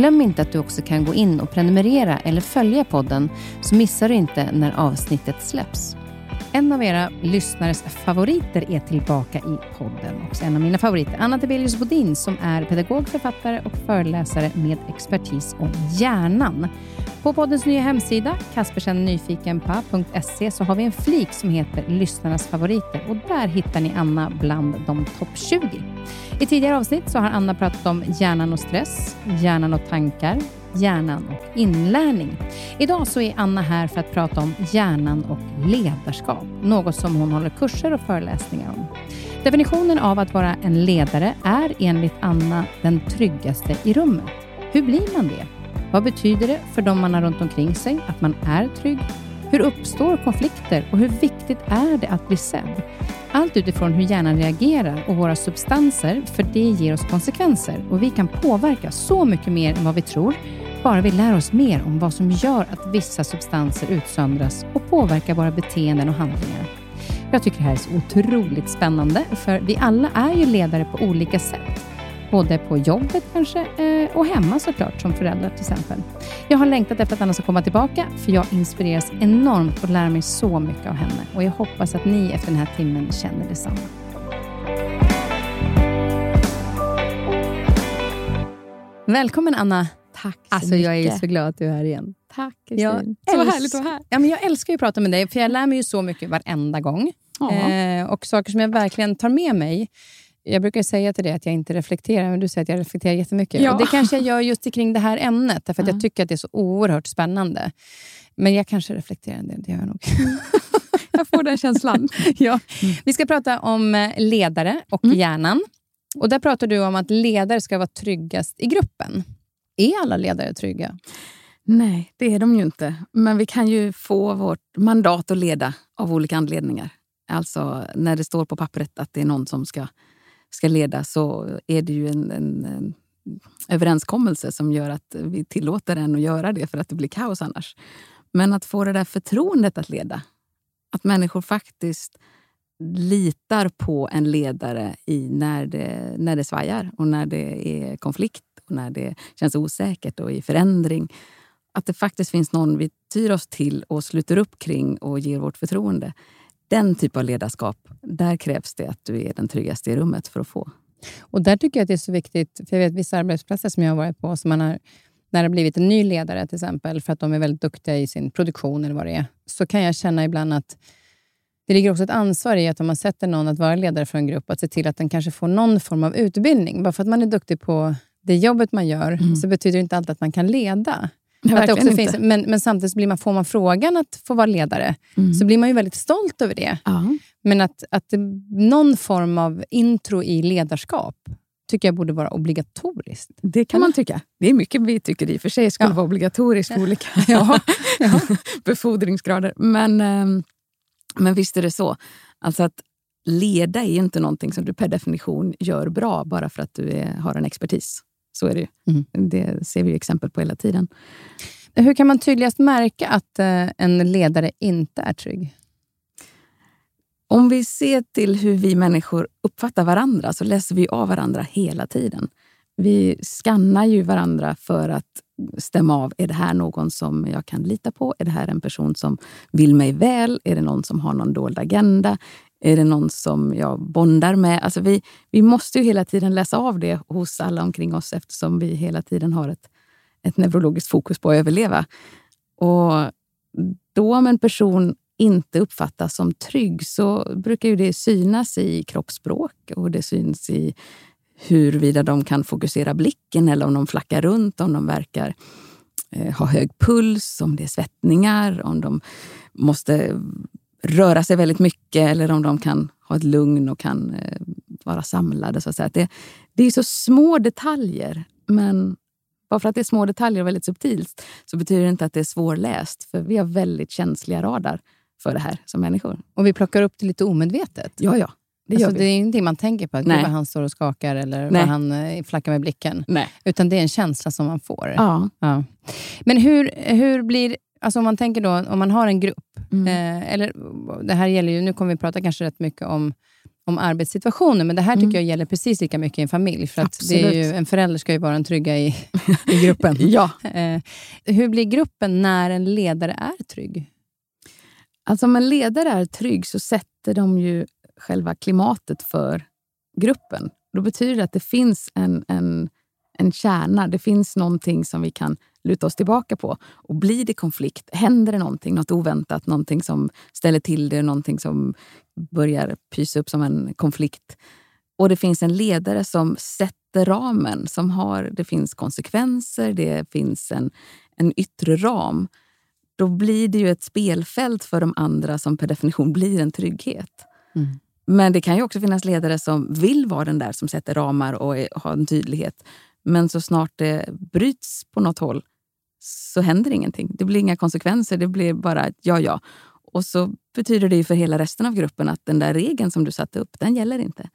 Glöm inte att du också kan gå in och prenumerera eller följa podden så missar du inte när avsnittet släpps. En av era lyssnares favoriter är tillbaka i podden. Också en av mina favoriter, Anna Tebelius Bodin, som är pedagog, författare och föreläsare med expertis om hjärnan. På poddens nya hemsida, kaspersennyfikenpa.se, så har vi en flik som heter Lyssnarnas favoriter och där hittar ni Anna bland de topp 20. I tidigare avsnitt så har Anna pratat om hjärnan och stress, hjärnan och tankar, hjärnan och inlärning. Idag så är Anna här för att prata om hjärnan och ledarskap, något som hon håller kurser och föreläsningar om. Definitionen av att vara en ledare är enligt Anna den tryggaste i rummet. Hur blir man det? Vad betyder det för de man har runt omkring sig att man är trygg? Hur uppstår konflikter och hur viktigt är det att bli sedd? Allt utifrån hur hjärnan reagerar och våra substanser, för det ger oss konsekvenser och vi kan påverka så mycket mer än vad vi tror, bara vi lär oss mer om vad som gör att vissa substanser utsöndras och påverkar våra beteenden och handlingar. Jag tycker det här är så otroligt spännande, för vi alla är ju ledare på olika sätt. Både på jobbet kanske eh, och hemma såklart, som föräldrar till exempel. Jag har längtat efter att Anna ska komma tillbaka, för jag inspireras enormt och lär mig så mycket av henne. Och Jag hoppas att ni efter den här timmen känner detsamma. Välkommen Anna. Tack så Alltså mycket. jag är så glad att du är här igen. Tack Kristin. Så älsk- härligt att vara här. Ja, men jag älskar att prata med dig, för jag lär mig ju så mycket varenda gång. Eh, och saker som jag verkligen tar med mig. Jag brukar säga till dig att jag inte reflekterar, men du säger att jag reflekterar jättemycket. Ja. Och det kanske jag gör just kring det här ämnet, därför att Ja. jag tycker att det är så oerhört spännande. Men jag kanske reflekterar en del, det gör jag nog. Jag får den känslan. ja. Vi ska prata om eh, ledare och Mm. hjärnan. Och Där pratar du om att ledare ska vara tryggast i gruppen. Är alla ledare trygga? Nej, det är de ju inte. Men vi kan ju få vårt mandat att leda av olika anledningar. Alltså när det står på pappret att det är någon som ska, ska leda så är det ju en, en, en överenskommelse som gör att vi tillåter en att göra det för att det blir kaos annars. Men att få det där förtroendet att leda. Att människor faktiskt litar på en ledare i när, det, när det svajar och när det är konflikt och när det känns osäkert och i förändring. Att det faktiskt finns någon vi tyr oss till och sluter upp kring och ger vårt förtroende. Den typ av ledarskap, där krävs det att du är den tryggaste i rummet för att få. Och Där tycker jag att det är så viktigt, för jag vet vissa arbetsplatser som jag har varit på, som man har, när det har blivit en ny ledare till exempel, för att de är väldigt duktiga i sin produktion eller vad det är, så kan jag känna ibland att det ligger också ett ansvar i att om man sätter någon att vara ledare för en grupp, att se till att den kanske får någon form av utbildning. Bara för att man är duktig på det jobbet man gör, så betyder det inte alltid att man kan leda. Nej, Att det också finns, men, men samtidigt blir man, får man frågan att få vara ledare, Mm. så blir man ju väldigt stolt över det. Ja. Men att, att någon form av intro i ledarskap tycker jag borde vara obligatoriskt. Det kan man tycka. Det är mycket vi tycker i och för sig skulle Ja. vara obligatoriskt för olika Ja, ja. befordringsgrader. Men, ehm, men visst är det så. Alltså att leda är inte någonting som du per definition gör bra bara för att du är, har en expertis. Så är det ju. Mm. Det ser vi exempel på hela tiden. Hur kan man tydligast märka att eh, en ledare inte är trygg? Om vi ser till hur vi människor uppfattar varandra så läser vi av varandra hela tiden. Vi skannar ju varandra för att stämma av. Är det här någon som jag kan lita på? Är det här en person som vill mig väl? Är det någon som har någon dold agenda? Är det någon som jag bondar med? Alltså vi, vi måste ju hela tiden läsa av det hos alla omkring oss eftersom vi hela tiden har ett, ett neurologiskt fokus på att överleva. Och då om en person inte uppfattas som trygg så brukar ju det synas i kroppsspråk och det syns i huruvida de kan fokusera blicken eller om de flackar runt, om de verkar eh, ha hög puls, om det är svettningar, om de måste röra sig väldigt mycket eller om de kan ha ett lugn och kan eh, vara samlade. Så att säga. Det, det är så små detaljer, men bara för att det är små detaljer och väldigt subtilt så betyder det inte att det är svårläst. För vi har väldigt känsliga radar för det här som människor. Och vi plockar upp det lite omedvetet. Ja, ja. Det, alltså, det är ingenting man tänker på, att Nej. vad han står och skakar eller Nej. vad han eh, flackar med blicken. Nej. Utan det är en känsla som man får. Ja. Ja. Men hur, hur blir... Alltså om man tänker då, om man har en grupp, Mm. eh, eller det här gäller ju, nu kommer vi prata kanske rätt mycket om, om arbetssituationen, men det här tycker Mm. jag gäller precis lika mycket i en familj. För att det är ju, en förälder ska ju vara en trygga i, i gruppen. ja. Eh, hur blir gruppen när en ledare är trygg? Alltså om en ledare är trygg så sätter de ju själva klimatet för gruppen. Då betyder det att det finns en, en, en kärna, det finns någonting som vi kan luta oss tillbaka på. Och blir det konflikt, händer det någonting, något oväntat, någonting som ställer till det, någonting som börjar pysa upp som en konflikt. Och det finns en ledare som sätter ramen, som har, det finns konsekvenser, det finns en, en yttre ram då blir det ju ett spelfält för de andra som per definition blir en trygghet. Mm. Men det kan ju också finnas ledare som vill vara den där som sätter ramar och har en tydlighet. Men så snart det bryts på något håll så händer ingenting. Det blir inga konsekvenser, det blir bara ett ja, ja. Och så betyder det för hela resten av gruppen att den där regeln som du satte upp, den gäller inte.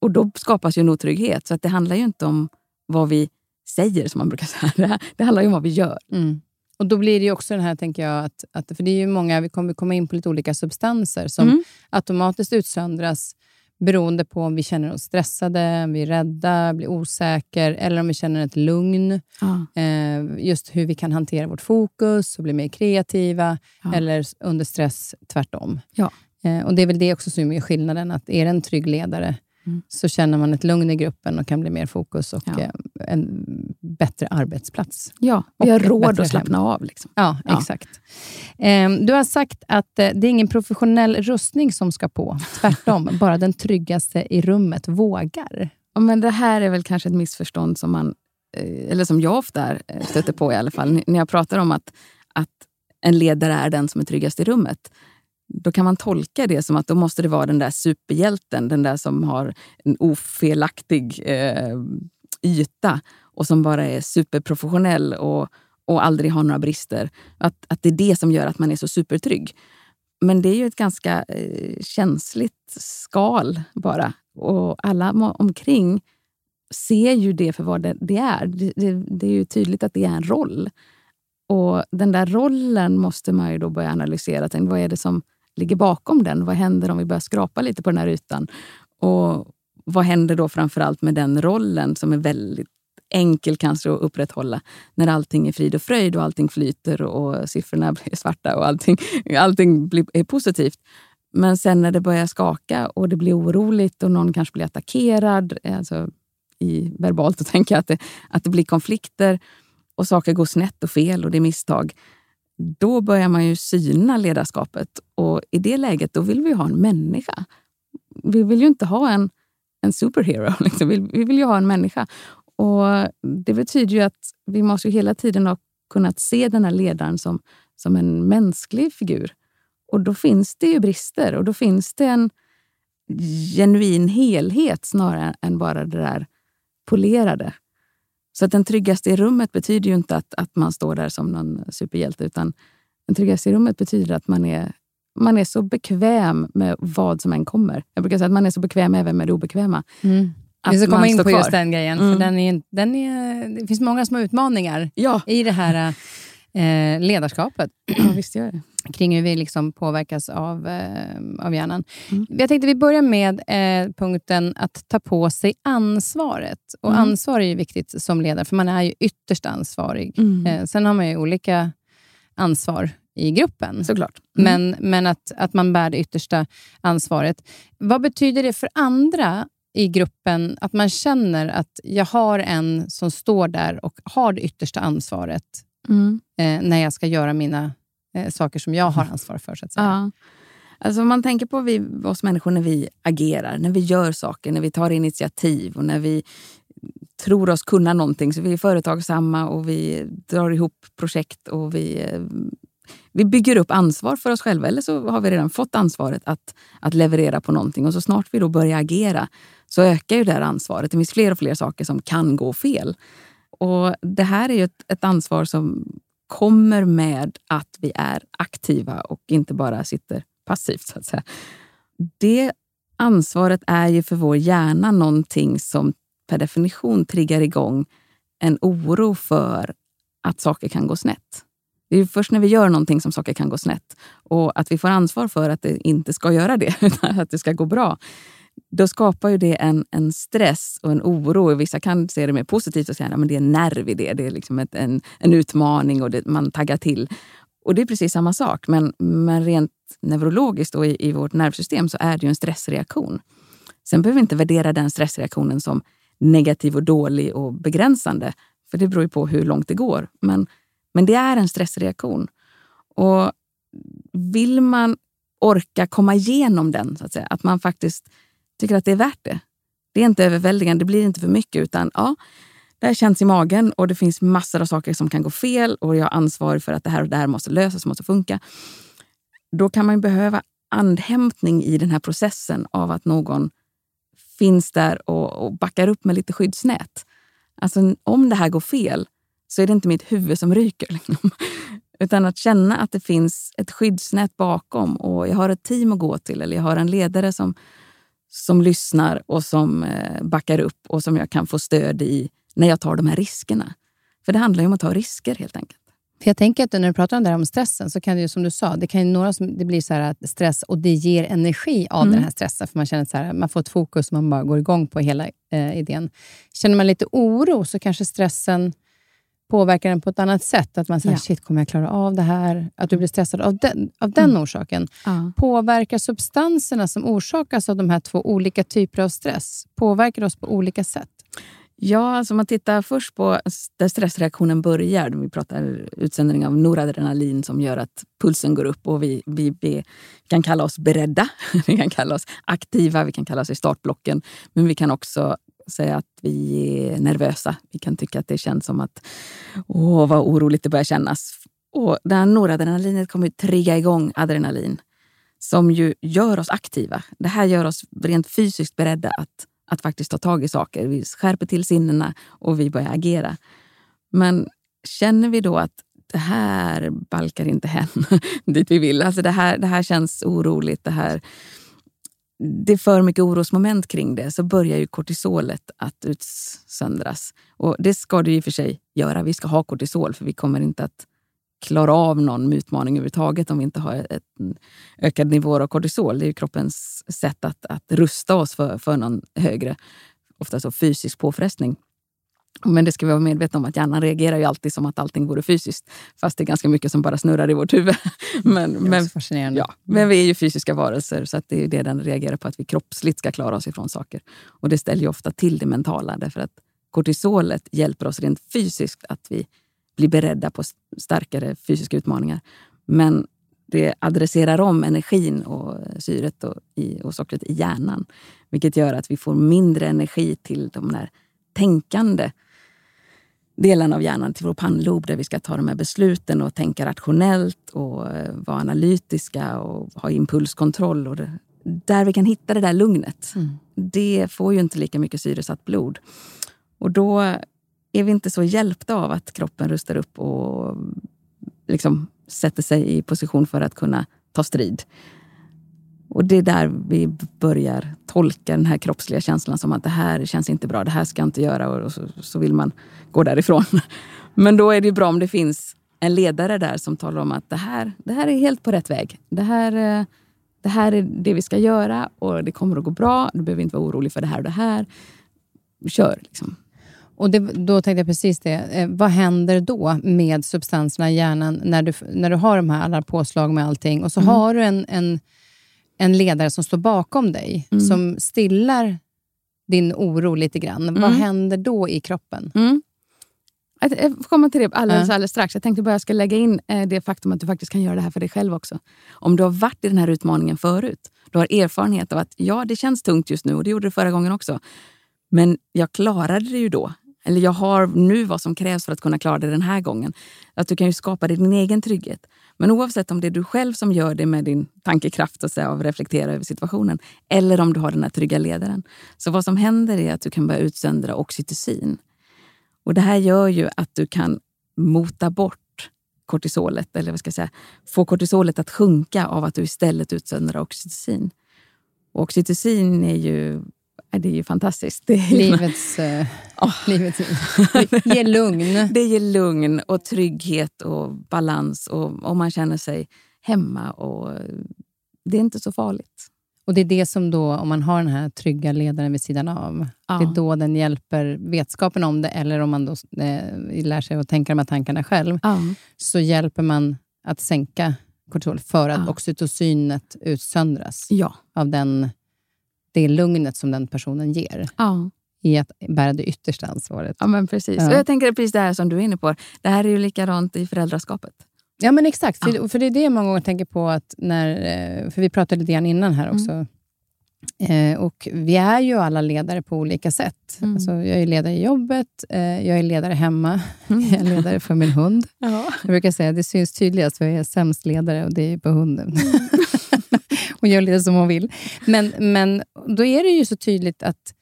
Och då skapas ju en otrygghet. Så att det handlar ju inte om vad vi säger, som man brukar säga. Det, handlar ju om vad vi gör. Mm. Och Då blir det också den här, tänker jag, att, att, för det är ju många, vi kommer komma in på lite olika substanser som Mm. automatiskt utsöndras beroende på om vi känner oss stressade, om vi är rädda, blir osäker eller om vi känner ett lugn. Ja. Eh, just hur vi kan hantera vårt fokus och bli mer kreativa Ja. eller under stress tvärtom. Ja. Eh, och Det är väl det också som är skillnaden, att är det en trygg ledare Mm. så känner man ett lugn i gruppen och kan bli mer fokus och Ja. eh, en bättre arbetsplats. Ja, vi har råd att slappna av. Liksom. Ja, Ja. exakt. Ehm, du har sagt att eh, det är ingen professionell rustning som ska på. Tvärtom, bara den tryggaste i rummet vågar. Men det här är väl kanske ett missförstånd som man, eh, eller som jag ofta stöter på i alla fall. När jag pratar om att, att en ledare är den som är tryggast i rummet. Då kan man tolka det som att då måste det vara den där superhjälten, den där som har en ofelaktig eh, yta och som bara är superprofessionell och, och aldrig har några brister. Att, att det är det som gör att man är så supertrygg. Men det är ju ett ganska eh, känsligt skal bara. Och alla omkring ser ju det för vad det, det är. Det, det, det är ju tydligt att det är en roll. Och den där rollen måste man ju då börja analysera. Tänk, vad är det som ligger bakom den? Vad händer om vi börjar skrapa lite på den här ytan? Och vad händer då framförallt med den rollen som är väldigt enkel kanske att upprätthålla när allting är frid och fröjd och allting flyter och siffrorna blir svarta och allting, allting blir, är positivt. Men sen när det börjar skaka och det blir oroligt och någon kanske blir attackerad, eh, alltså i verbalt att tänka att det, att det blir konflikter och saker går snett och fel och det är misstag. Då börjar man ju syna ledarskapet och i det läget då vill vi ha en människa. Vi vill ju inte ha en, en superhero. Liksom. Vi, vi vill ju ha en människa. Och Det betyder ju att vi måste ju hela tiden ha kunnat se den här ledaren som, som en mänsklig figur. Och då finns det ju brister och då finns det en genuin helhet snarare än bara det där polerade. Så att den tryggaste i rummet betyder ju inte att, att man står där som någon superhjälte, utan den tryggaste i rummet betyder att man är, man är så bekväm med vad som än kommer. Jag brukar säga att man är så bekväm även med det obekväma. Att Vi ska komma in på kvar. just den grejen. För Mm. den är, den är, det finns många små utmaningar Ja, i det här eh, ledarskapet. Ja, visst gör det. kring hur vi liksom påverkas av, eh, av hjärnan. Mm. Jag tänkte vi börjar med eh, punkten att ta på sig ansvaret. Och Mm. Ansvar är ju viktigt som ledare, för man är ju ytterst ansvarig. Mm. Eh, sen har man ju olika ansvar i gruppen. Såklart. Mm. Men, men att, att man bär det yttersta ansvaret. Vad betyder det för andra i gruppen att man känner att jag har en som står där och har det yttersta ansvaret Mm. eh, när jag ska göra mina eh, saker som jag har ansvar för? Så att säga. Ja. Alltså om man tänker på vi, oss människor när vi agerar, när vi gör saker, när vi tar initiativ och när vi tror oss kunna någonting. Så vi är företagsamma och vi drar ihop projekt och vi, eh, vi bygger upp ansvar för oss själva. Eller så har vi redan fått ansvaret att, att leverera på någonting. Och så snart vi då börjar agera så ökar ju det här ansvaret. Det finns fler och fler saker som kan gå fel. Och Det här är ju ett, ett ansvar som kommer med att vi är aktiva och inte bara sitter passivt. så att säga. Det ansvaret är ju för vår hjärna någonting som per definition triggar igång en oro för att saker kan gå snett. Det är ju först när vi gör någonting som saker kan gå snett och att vi får ansvar för att det inte ska göra det, utan att det ska gå bra. Då skapar ju det en, en stress och en oro. Vissa kan se det mer positivt och säga att det är en nerv i det. Det är liksom ett, en, en utmaning och det, man taggar till. Och det är precis samma sak, men, men rent neurologiskt och i, i vårt nervsystem så är det ju en stressreaktion. Sen behöver vi inte värdera den stressreaktionen som negativ och dålig och begränsande. För det beror ju på hur långt det går. Men, men det är en stressreaktion. Och vill man orka komma igenom den, så att säga, att man faktiskt tycker att det är värt det. Det är inte överväldigande, det blir inte för mycket. utan ja, Det här känns i magen och det finns massor av saker som kan gå fel och jag har ansvar för att det här och det här måste lösas, måste funka. Då kan man ju behöva andhämtning i den här processen av att någon finns där och, och backar upp med lite skyddsnät. Alltså om det här går fel så är det inte mitt huvud som ryker. Liksom. Utan att känna att det finns ett skyddsnät bakom och jag har ett team att gå till eller jag har en ledare som, som lyssnar och som eh, backar upp och som jag kan få stöd i när jag tar de här riskerna. För det handlar ju om att ta risker helt enkelt. Jag tänker att när du pratar om det här om stressen, så kan det ju som du sa, det kan ju några som, det blir så här att stress och det ger energi av Mm. den här stressen. För man känner så här, man får ett fokus och man bara går igång på hela eh, idén. Känner man lite oro så kanske stressen påverkar en på ett annat sätt. Att man säger, Ja. shit, kommer jag klara av det här? Att du blir stressad av den, av den Mm. orsaken. Ja. Påverkar substanserna som orsakas av de här två olika typer av stress, påverkar oss på olika sätt? Ja, alltså om man tittar först på där stressreaktionen börjar. Vi pratar utsöndring av noradrenalin som gör att pulsen går upp och vi, vi, vi kan kalla oss beredda. Vi kan kalla oss aktiva, vi kan kalla oss i startblocken. Men vi kan också säga att vi är nervösa. Vi kan tycka att det känns som att åh, vad oroligt det börjar kännas. Och det här noradrenalinet kommer att trigga igång adrenalin som ju gör oss aktiva. Det här gör oss rent fysiskt beredda att, att faktiskt ta tag i saker. Vi skärper till sinnena och vi börjar agera. Men känner vi då att det här balkar inte hem dit vi vill. Alltså det, här, det här känns oroligt. Det, här, det är för mycket orosmoment kring det. Så börjar ju kortisolet att utsöndras. Och det ska det i och för sig göra. Vi ska ha kortisol för vi kommer inte att klara av någon utmaning överhuvudtaget om vi inte har ett, en ökad nivå av kortisol. Det är ju kroppens sätt att, att rusta oss för, för någon högre, ofta så fysisk påfrestning. Men det ska vi vara medvetna om att hjärnan reagerar ju alltid som att allting vore fysiskt. Fast det är ganska mycket som bara snurrar i vårt huvud. Men, men, ja, men vi är ju fysiska varelser så att det är ju det den reagerar på, att vi kroppsligt ska klara oss ifrån saker. Och det ställer ju ofta till det mentala därför att kortisolet hjälper oss rent fysiskt att vi blir beredda på starkare fysiska utmaningar. Men det adresserar om energin och syret och, i, och sockret i hjärnan. Vilket gör att vi får mindre energi till de där tänkande delarna av hjärnan, till vår pannlob där vi ska ta de här besluten och tänka rationellt och eh, vara analytiska och ha impulskontroll. Och det, där vi kan hitta det där lugnet. Mm. Det får ju inte lika mycket syresatt blod. Och då är vi inte så hjälpta av att kroppen rustar upp och liksom sätter sig i position för att kunna ta strid. Och det är där vi börjar tolka den här kroppsliga känslan som att det här känns inte bra, det här ska jag inte göra och så, så vill man gå därifrån. Men då är det bra om det finns en ledare där som talar om att det här, det här är helt på rätt väg. Det här, eh, det här är det vi ska göra och det kommer att gå bra. Du behöver inte vara orolig för det här och det här. Kör liksom. Och det, då tänkte jag precis det. Eh, vad händer då med substanserna i hjärnan när du, när du har de här alla påslag med allting och så Mm. har du en, en, en ledare som står bakom dig, Mm. som stillar din oro lite grann. Vad Mm. händer då i kroppen? Mm. Jag komma till det alldeles, alldeles strax. Jag tänkte bara jag ska lägga in eh, det faktum att du faktiskt kan göra det här för dig själv också. Om du har varit i den här utmaningen förut, du har erfarenhet av att ja, det känns tungt just nu och det gjorde det förra gången också. Men jag klarade det ju då. Eller jag har nu vad som krävs för att kunna klara det den här gången. Att du kan ju skapa dig din egen trygghet. Men oavsett om det är du själv som gör det med din tankekraft och så, av reflektera över situationen eller om du har den här trygga ledaren. Så vad som händer är att du kan börja utsöndra oxytocin. Och Det här gör ju att du kan mota bort kortisolet, eller vad ska jag säga, få kortisolet att sjunka av att du istället utsöndrar oxytocin. Och oxytocin är ju, det är ju fantastiskt. Det, är Livets... Uh, livets ge lugn. det ger lugn och trygghet och balans och, och man känner sig hemma. och Det är inte så farligt. Och Det är det som då, om man har den här trygga ledaren vid sidan av, Ja. det är då den hjälper vetskapen om det, eller om man då, eh, lär sig att tänka de här tankarna själv, Ja. så hjälper man att sänka kortisol för att Ja. oxytocinet utsöndras av den, det lugnet som den personen ger ja. i att bära det yttersta ansvaret. Ja, men precis. Ja. Och jag tänker precis det här som du är inne på. Det här är ju likadant i föräldraskapet. Ja, men exakt. Ja. För, för det är det jag många gånger tänker på, att när, eh, för vi pratade lite grann innan här också. Eh, och Vi är ju alla ledare på olika sätt. Mm. Alltså, jag är ledare i jobbet, eh, jag är ledare hemma, jag är ledare för min hund. Ja. Jag brukar säga att det syns tydligast, för jag är sämst ledare och det är på hunden. hon gör lite som hon vill. Men, men då är det ju så tydligt att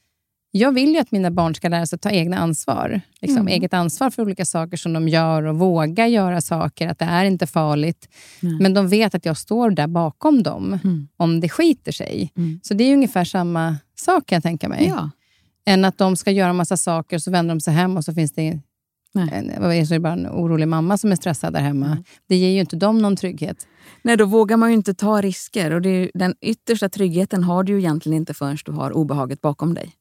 jag vill ju att mina barn ska lära sig att ta egna ansvar. Liksom, Mm. Eget ansvar för olika saker som de gör och våga göra saker. Att det är inte farligt. Nej. Men de vet att jag står där bakom dem Mm. om det skiter sig. Mm. Så det är ungefär samma sak kan jag tänka mig. Ja. Än att de ska göra massa saker och så vänder de sig hem och så finns det Nej. det, så är det bara en orolig mamma som är stressad där hemma. Mm. Det ger ju inte dem någon trygghet. Nej, då vågar man ju inte ta risker. Och ju- den yttersta tryggheten har du ju egentligen inte förrän du har obehaget bakom dig.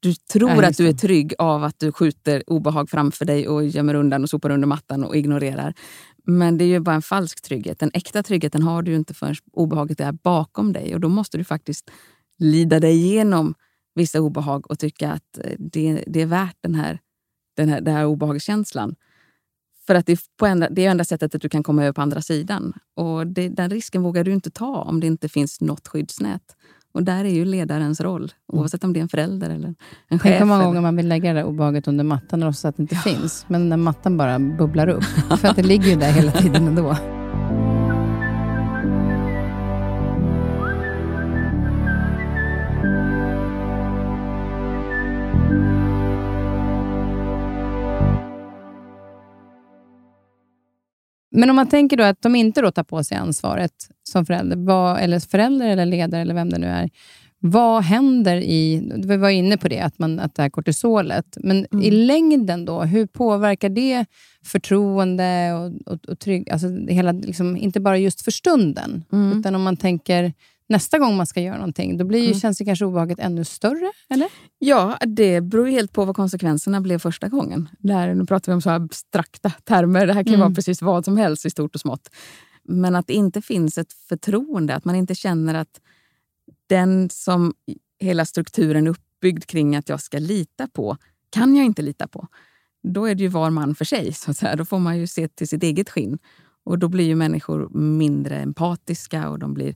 Du tror Ja, att du är trygg av att du skjuter obehag framför dig och gömmer undan och sopar under mattan och ignorerar. Men det är ju bara en falsk trygghet. Den äkta tryggheten har du ju inte förrän obehaget är bakom dig. Och då måste du faktiskt lida dig igenom vissa obehag och tycka att eh, det, det är värt den här, den här, den här obehagskänslan. För att det är, enda, det är enda sättet att du kan komma över på andra sidan. Och det, den risken vågar du inte ta om det inte finns något skyddsnät. Och där är ju ledarens roll, oavsett om det är en förälder eller en Tänk chef. hur många gånger man vill lägga det där obehaget under mattan och låtsas att det inte finns. Men när mattan bara bubblar upp. För att det ligger ju där hela tiden ändå. Men om man tänker då att de inte då tar på sig ansvaret som förälder, vad, eller förälder eller ledare eller vem det nu är. Vad händer i... Vi var inne på det, att, man, att det här kortisolet. Men Mm. i längden då, hur påverkar det förtroende och, och, och trygg, alltså hela, liksom, inte bara just för stunden, Mm. utan om man tänker nästa gång man ska göra någonting, då blir ju, Mm. känns det kanske obehaget ännu större? Eller? Ja, det beror helt på vad konsekvenserna blev första gången. Där, nu pratar vi om så abstrakta termer. Det här kan ju Mm. vara precis vad som helst i stort och smått. Men att det inte finns ett förtroende, att man inte känner att den som hela strukturen är uppbyggd kring att jag ska lita på, kan jag inte lita på. Då är det ju var man för sig. Så att säga. Då får man ju se till sitt eget skinn. Och då blir ju människor mindre empatiska och de blir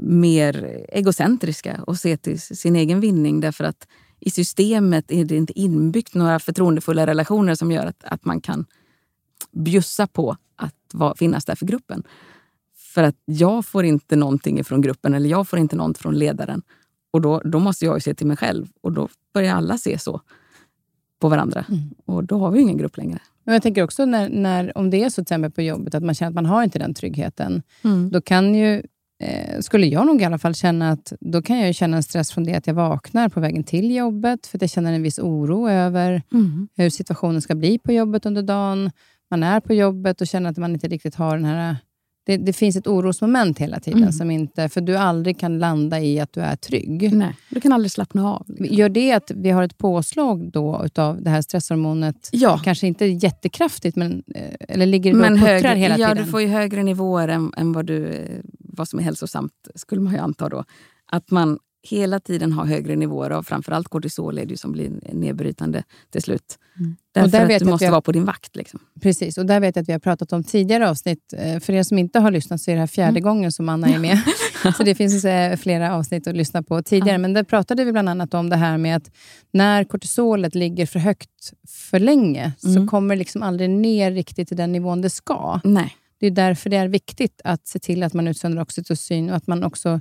mer egocentriska och ser till sin egen vinning. Därför att i systemet är det inte inbyggt några förtroendefulla relationer som gör att, att man kan bjussa på att vara, finnas där för gruppen. För att jag får inte någonting från gruppen eller jag får inte något från ledaren. Och då, då måste jag ju se till mig själv och då börjar alla se så på varandra. Mm. Och då har vi ingen grupp längre. Men jag tänker också när, när, om det är så till på jobbet, att man känner att man har inte den tryggheten. Mm. Då kan ju, eh, skulle jag nog i alla fall känna att då kan jag ju känna en stress från det att jag vaknar på vägen till jobbet, för att jag känner en viss oro över Mm. hur situationen ska bli på jobbet under dagen. man är på jobbet och känner att man inte riktigt har den här... Det, det finns ett orosmoment hela tiden, Mm. som inte, för du aldrig kan landa i att du är trygg. Nej, du kan aldrig slappna av. Gör det att vi har ett påslag då utav det här stresshormonet? Ja. Kanske inte jättekraftigt, men, eh, eller ligger det Men och högre, hela ja, tiden? du får ju högre nivåer än, än vad, du, eh, vad som är hälsosamt, skulle man ju anta då. Att man hela tiden har högre nivåer av framförallt kortisol är det som blir nedbrytande till slut. Mm. Och Därför där vet att jag du måste har- vara på din vakt. Liksom. Precis, och där vet jag att vi har pratat om tidigare avsnitt. Eh, För er som inte har lyssnat så är det här fjärde Mm. gången som Anna är med. så det finns eh, flera avsnitt att lyssna på tidigare. Ja. Men där pratade vi bland annat om det här med att när kortisolet ligger för högt för länge så Mm. kommer det liksom aldrig ner riktigt till den nivån det ska. Nej. Det är därför det är viktigt att se till att man utsöndrar oxytocin och att man också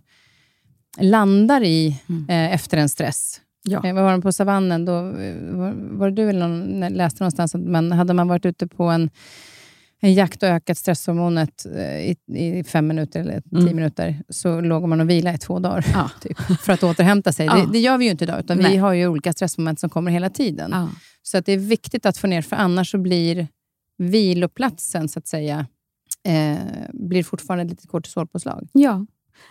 landar i Mm. eh, efter en stress. Ja. Eh, var det på savannen? Då, eh, var, var det du eller någon läste någonstans att man, hade man varit ute på en, en jakt och ökat stresshormonet eh, i, i fem minuter eller tio Mm. minuter, så låg man och vila i två dagar Ja. typ, för att återhämta sig. Ja. Det, det gör vi ju inte idag, utan vi Nej. har ju olika stressmoment som kommer hela tiden. Så att det är viktigt att få ner, för annars så blir viloplatsen, så att säga, eh, blir fortfarande ett litet kortisolpåslag. Ja.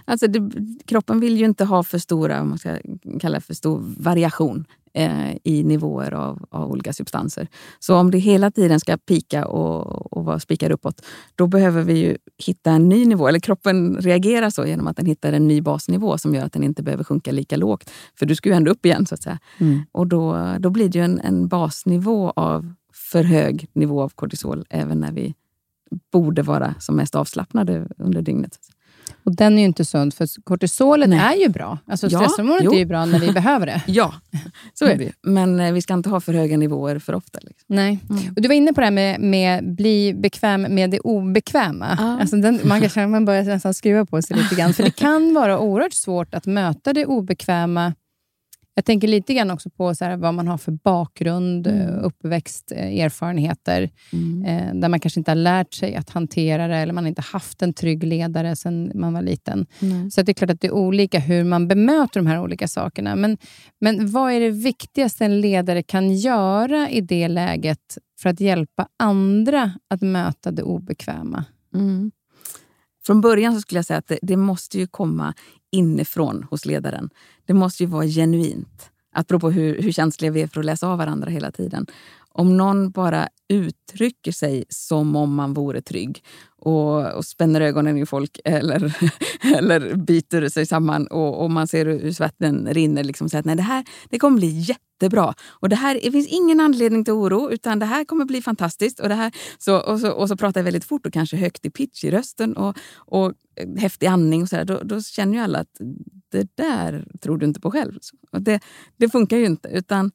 Alltså det, kroppen vill ju inte ha för stora, man ska kalla det för stor variation eh, i nivåer av, av olika substanser. Så om det hela tiden ska pika och, och vara spikar uppåt, då behöver vi ju hitta en ny nivå. Eller kroppen reagerar så genom att den hittar en ny basnivå som gör att den inte behöver sjunka lika lågt. För du ska ju ändå upp igen så att säga. Och då, då blir det ju en, en basnivå av för hög nivå av kortisol även när vi borde vara som mest avslappnade under dygnet. Och den är ju inte sund, för kortisolet Nej. är ju bra. Alltså Ja, stresshormonet är ju bra när vi behöver det. Ja, så är det ju. Men eh, vi ska inte ha för höga nivåer för ofta. Liksom. Nej. Mm. Och du var inne på det här med, med bli bekväm med det obekväma. Ja. Alltså den, man kan känna att man börjar nästan skruva på sig lite grann. För det kan vara oerhört svårt att möta det obekväma. Jag tänker lite grann också på så här, vad man har för bakgrund, Mm. eh, uppväxt, eh, erfarenheter. Eh, där man kanske inte har lärt sig att hantera det, eller man har inte haft en trygg ledare sedan man var liten. Nej. Så det är klart att det är olika hur man bemöter de här olika sakerna. Men, men vad är det viktigaste en ledare kan göra i det läget för att hjälpa andra att möta det obekväma? Mm. Från början så skulle jag säga att det, det måste ju komma inifrån hos ledaren. Det måste ju vara genuint. Apropå hur, hur känsliga vi är för att läsa av varandra hela tiden. Om någon bara uttrycker sig som om man vore trygg och, och spänner ögonen i folk eller, eller biter sig samman och, och man ser hur svetten rinner. Liksom, så att, nej, det här det kommer bli jättebra. Och det, här, det finns ingen anledning till oro, utan det här kommer bli fantastiskt. Och, det här, så, och, så, och så pratar jag väldigt fort och kanske högt i pitch i rösten och, och häftig andning. Och så där, då, då känner ju alla att det där tror du inte på själv. Det, det funkar ju inte. Utan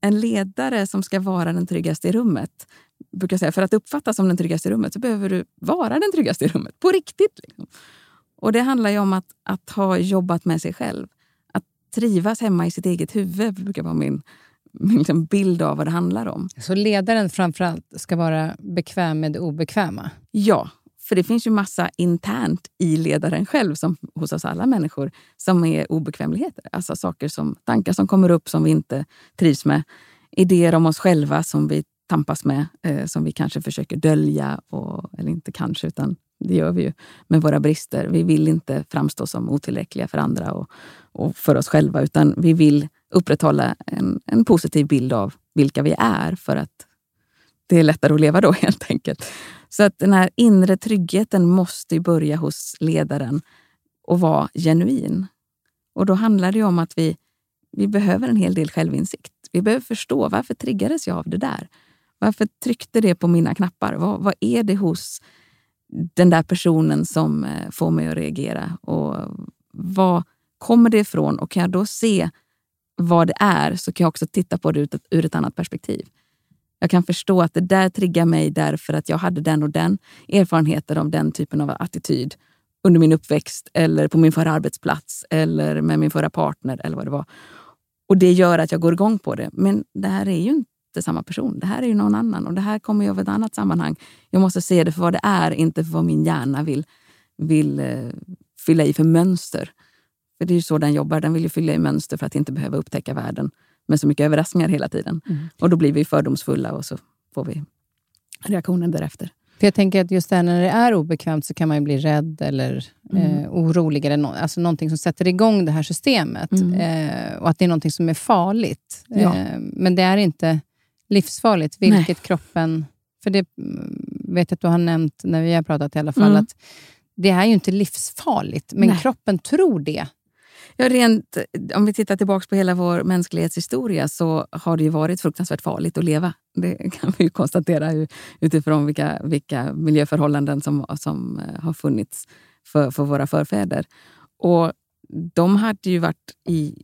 en ledare som ska vara den tryggaste i rummet brukar säga, för att uppfattas som den tryggaste i rummet så behöver du vara den tryggaste i rummet. På riktigt. Liksom. Och det handlar ju om att, att ha jobbat med sig själv. Att trivas hemma i sitt eget huvud brukar vara min, min liksom bild av vad det handlar om. Så ledaren framförallt ska vara bekväm med det obekväma. Ja, för det finns ju massa internt i ledaren själv, som hos oss alla människor, som är obekvämligheter. Alltså saker som, tankar som kommer upp som vi inte trivs med. Idéer om oss själva som vi tampas med, eh, som vi kanske försöker dölja. Och, eller inte kanske, utan det gör vi ju med våra brister. Vi vill inte framstå som otillräckliga för andra och, och för oss själva, utan vi vill upprätthålla en, en positiv bild av vilka vi är för att det är lättare att leva då helt enkelt. Så att den här inre tryggheten måste ju börja hos ledaren och vara genuin. Och då handlar det ju om att vi, vi behöver en hel del självinsikt. Vi behöver förstå varför triggades jag av det där? Varför tryckte det på mina knappar? Vad, vad är det hos den där personen som eh, får mig att reagera? Och Var kommer det ifrån? Och kan jag då se vad det är så kan jag också titta på det ur ett, ur ett annat perspektiv. Jag kan förstå att det där triggar mig därför att jag hade den och den erfarenheten av den typen av attityd under min uppväxt eller på min förra arbetsplats eller med min förra partner eller vad det var. Och det gör att jag går igång på det. Men det här är ju inte samma person. Det här är ju någon annan och det här kommer ju av ett annat sammanhang. Jag måste se det för vad det är, inte för vad min hjärna vill, vill eh, fylla i för mönster. För det är ju så den jobbar. Den vill ju fylla i mönster för att inte behöva upptäcka världen med så mycket överraskningar hela tiden. Och då blir vi fördomsfulla och så får vi reaktionen därefter. För jag tänker att just där när det är obekvämt så kan man ju bli rädd eller Mm. eh, orolig. Eller no, alltså någonting som sätter igång det här systemet. Mm. Eh, och att det är någonting som är farligt. Ja. Eh, men det är inte livsfarligt, vilket kroppen... För det mm, vet jag att du har nämnt när vi har pratat i alla fall, Mm. att det är ju inte livsfarligt, men Nej. kroppen tror det. Ja, rent, om vi tittar tillbaka på hela vår mänsklighetshistoria så har det ju varit fruktansvärt farligt att leva. Det kan vi ju konstatera utifrån vilka, vilka miljöförhållanden som, som eh, har funnits för, för våra förfäder. Och de hade ju varit i...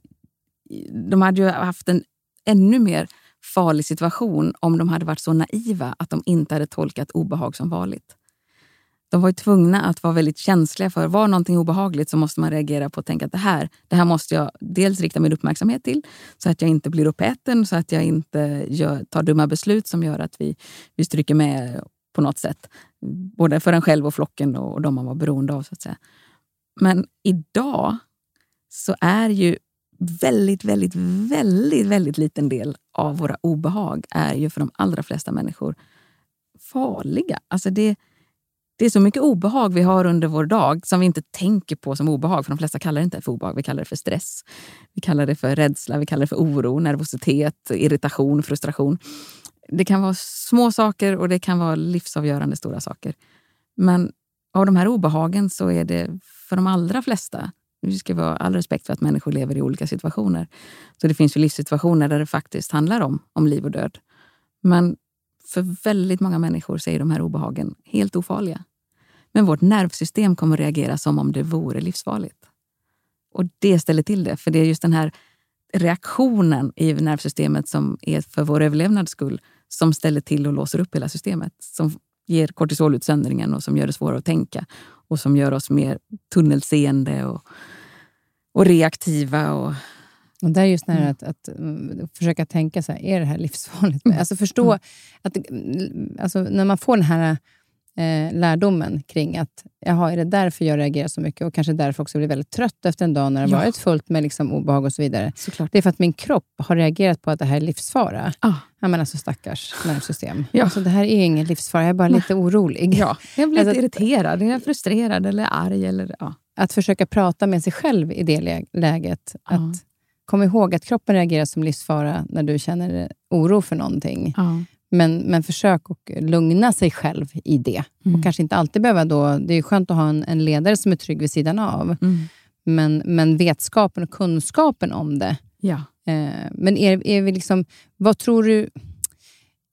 i- De hade ju haft en ännu mer farlig situation om de hade varit så naiva att de inte hade tolkat obehag som vanligt. De var ju tvungna att vara väldigt känsliga för, var någonting obehagligt så måste man reagera på och tänka att det här, det här måste jag dels rikta min uppmärksamhet till så att jag inte blir uppäten, så att jag inte gör, tar dumma beslut som gör att vi, vi stryker med på något sätt. Både för en själv och flocken och, och de man var beroende av. så att säga. Men idag så är ju väldigt, väldigt, väldigt, väldigt liten del av våra obehag är ju för de allra flesta människor farliga. Alltså det, det är så mycket obehag vi har under vår dag som vi inte tänker på som obehag. För de flesta kallar det inte för obehag, vi kallar det för stress. Vi kallar det för rädsla, vi kallar det för oro, nervositet, irritation, frustration. Det kan vara små saker och det kan vara livsavgörande stora saker. Men av de här obehagen så är det för de allra flesta, vi ska vara all respekt för att människor lever i olika situationer. Så det finns ju livssituationer där det faktiskt handlar om, om liv och död. Men för väldigt många människor så är de här obehagen helt ofarliga. Men vårt nervsystem kommer att reagera som om det vore livsfarligt. Och det ställer till det, för det är just den här reaktionen i nervsystemet som är för vår överlevnads skull som ställer till och låser upp hela systemet. Som ger kortisolutsöndringen och som gör det svårare att tänka och som gör oss mer tunnelseende och, och reaktiva. Och, Och där är just det här Mm. att, att mm, försöka tänka, så här, är det här livsfarligt? Alltså förstå Mm. att mm, alltså, när man får den här eh, lärdomen kring att jaha, är det därför jag reagerar så mycket och kanske därför också blir väldigt trött efter en dag när det Ja. varit fullt med liksom, obehag och så vidare. såklart. Det är för att min kropp har reagerat på att det här är livsfara. Ah, Ja, men alltså stackars nervsystem. Ja. Alltså, det här är ingen livsfara, jag är bara lite orolig. ja, jag blir Alltså- lite irriterad, jag är frustrerad eller arg. Eller, ja. Att försöka prata med sig själv i det lä- läget. Ja. Att Kom ihåg att kroppen reagerar som livsfara när du känner oro för någonting. Ja. Men, men försök att lugna sig själv i det. Mm. Och kanske inte alltid behöva då... Det är ju skönt att ha en, en ledare som är trygg vid sidan av. Mm. Men, men vetskapen och kunskapen om det. Ja. Eh, men är, är vi liksom... Vad tror du...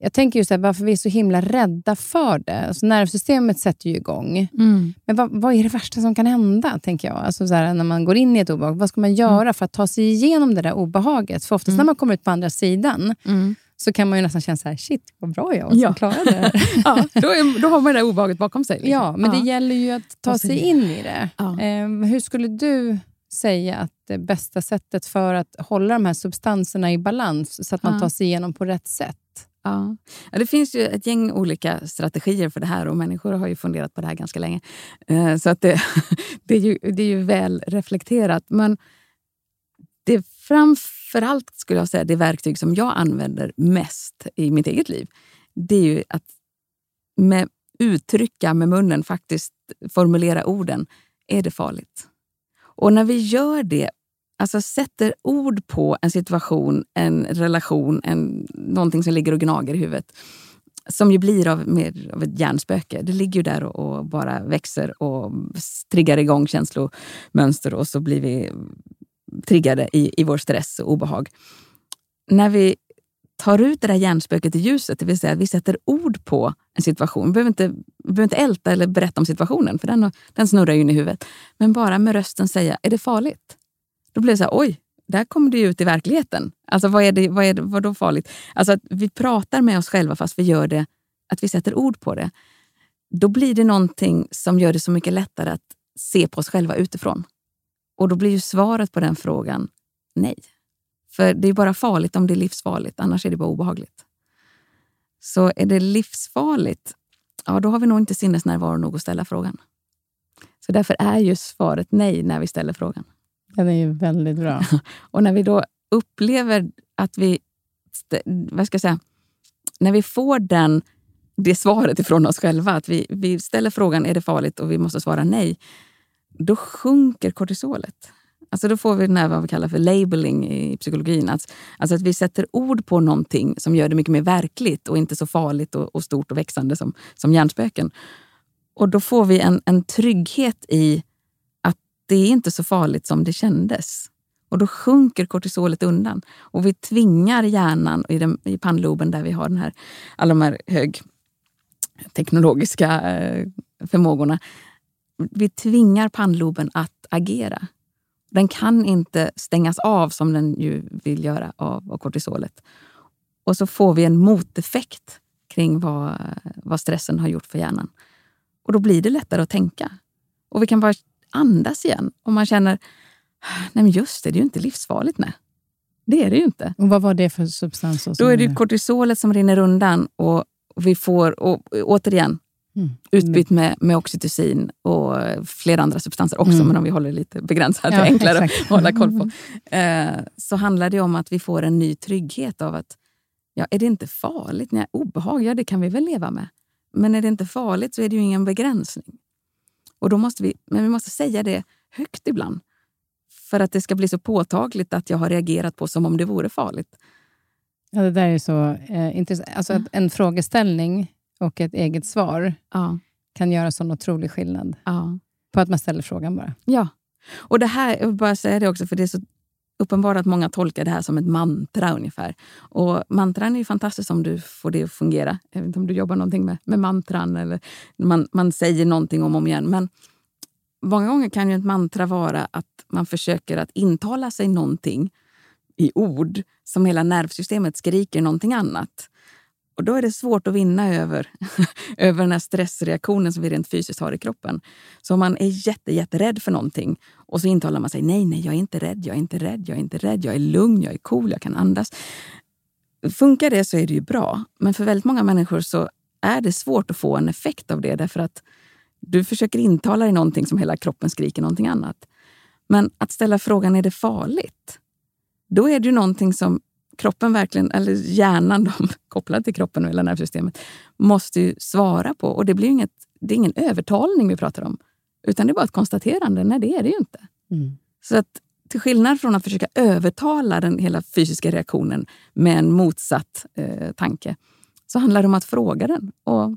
Jag tänker just här, varför vi är så himla rädda för det. Alltså nervsystemet sätter ju igång. Mm. Men vad, vad är det värsta som kan hända, tänker jag? Alltså så här, när man går in i ett obehag, vad ska man göra för att ta sig igenom det där obehaget? För oftast Mm. när man kommer ut på andra sidan Mm. Så kan man ju nästan känna så här, shit, vad bra jag var som Ja. klarade det här. Ja, då, är, då har man det där obehaget bakom sig. liksom. Ja, men det gäller ju att ta sig in i det. Ja. Ehm, hur skulle du säga att det bästa sättet för att hålla de här substanserna i balans, så att man Ja. tar sig igenom på rätt sätt? Ja. Ja, det finns ju ett gäng olika strategier för det här och människor har ju funderat på det här ganska länge. Eh, Så att det, det, är ju, det är ju väl reflekterat. Men det framförallt skulle jag säga det verktyg som jag använder mest i mitt eget liv, det är ju att med, uttrycka med munnen, faktiskt formulera orden. Är det farligt? Och när vi gör det alltså sätter ord på en situation, en relation, en, någonting som ligger och gnager i huvudet som ju blir av, mer av ett hjärnspöke. Det ligger ju där och, och bara växer och triggar igång känslomönster och så blir vi triggade i, i vår stress och obehag. När vi tar ut det där hjärnspöket i ljuset, det vill säga att vi sätter ord på en situation. Vi behöver inte, vi behöver inte älta eller berätta om situationen, för den, den snurrar ju in i huvudet. Men bara med rösten säga, är det farligt? Då blir det så här, oj, där kommer det ju ut i verkligheten. Alltså vad är det, vad är det, vad då farligt? Alltså att vi pratar med oss själva fast vi gör det, att vi sätter ord på det. Då blir det någonting som gör det så mycket lättare att se på oss själva utifrån. Och då blir ju svaret på den frågan nej. För det är bara farligt om det är livsfarligt, annars är det bara obehagligt. Så är det livsfarligt, ja då har vi nog inte sinnesnärvaro nog att ställa frågan. Så därför är ju svaret nej när vi ställer frågan. Den är ju väldigt bra. Och när vi då upplever att vi, vad ska jag säga, när vi får den det svaret ifrån oss själva. Att vi, vi ställer frågan, är det farligt? Och vi måste svara nej. Då sjunker kortisolet. Alltså då får vi den här, vad vi kallar för labeling i psykologin. Alltså, alltså att vi sätter ord på någonting som gör det mycket mer verkligt och inte så farligt och, och stort och växande som, som hjärnspöken. Och då får vi en, en trygghet i att det är inte så farligt som det kändes. Och då sjunker kortisolet undan. Och vi tvingar hjärnan i, den, i pannloben där vi har den här, alla de här högteknologiska eh, förmågorna. Vi tvingar pannloben att agera. Den kan inte stängas av som den ju vill göra av, av kortisolet. Och så får vi en moteffekt kring vad, vad stressen har gjort för hjärnan. Och då blir det lättare att tänka. Och vi kan bara andas igen. Om man känner, nej men just det, det är ju inte livsfarligt. Nej. Det är det ju inte. Och vad var det för substans? Då är det kortisolet som rinner undan och vi får, och, återigen, Mm. Utbytt med, med oxytocin och flera andra substanser också, mm. men om vi håller lite begränsat, ja, enklare exakt. att hålla koll på. Eh, så handlar det om att vi får en ny trygghet av att ja, är det inte farligt? Nej, obehag, ja det kan vi väl leva med. Men är det inte farligt så är det ju ingen begränsning. Och då måste vi, men vi måste säga det högt ibland. För att det ska bli så påtagligt att jag har reagerat på som om det vore farligt. Ja, det där är så eh, intressant. Alltså, mm. En frågeställning och ett eget svar ja. kan göra sån otrolig skillnad. Ja. På att man ställer frågan bara. Ja. Och det här, jag vill bara säga det också, för det är så uppenbart att många tolkar det här som ett mantra ungefär. Och mantran är ju fantastiskt om du får det att fungera. Jag vet inte om du jobbar någonting med, med mantran eller man, man säger någonting om och om igen. Men många gånger kan ju ett mantra vara att man försöker att intala sig någonting i ord som hela nervsystemet skriker någonting annat. Och Då är det svårt att vinna över, över den här stressreaktionen som vi rent fysiskt har i kroppen. Så om man är jätte, jätterädd för någonting och så intalar man sig nej, nej, jag är inte rädd, jag är inte rädd, jag är inte rädd, jag är lugn, jag är cool, jag kan andas. Funkar det så är det ju bra. Men för väldigt många människor så är det svårt att få en effekt av det därför att du försöker intala dig någonting som hela kroppen skriker någonting annat. Men att ställa frågan, är det farligt? Då är det ju någonting som kroppen verkligen, eller hjärnan de, kopplad till kroppen och hela nervsystemet, måste ju svara på. Och det blir inget, det är ingen övertalning vi pratar om. Utan det är bara ett konstaterande. Nej, det är det ju inte. Mm. Så att till skillnad från att försöka övertala den hela fysiska reaktionen med en motsatt eh, tanke, så handlar det om att fråga den och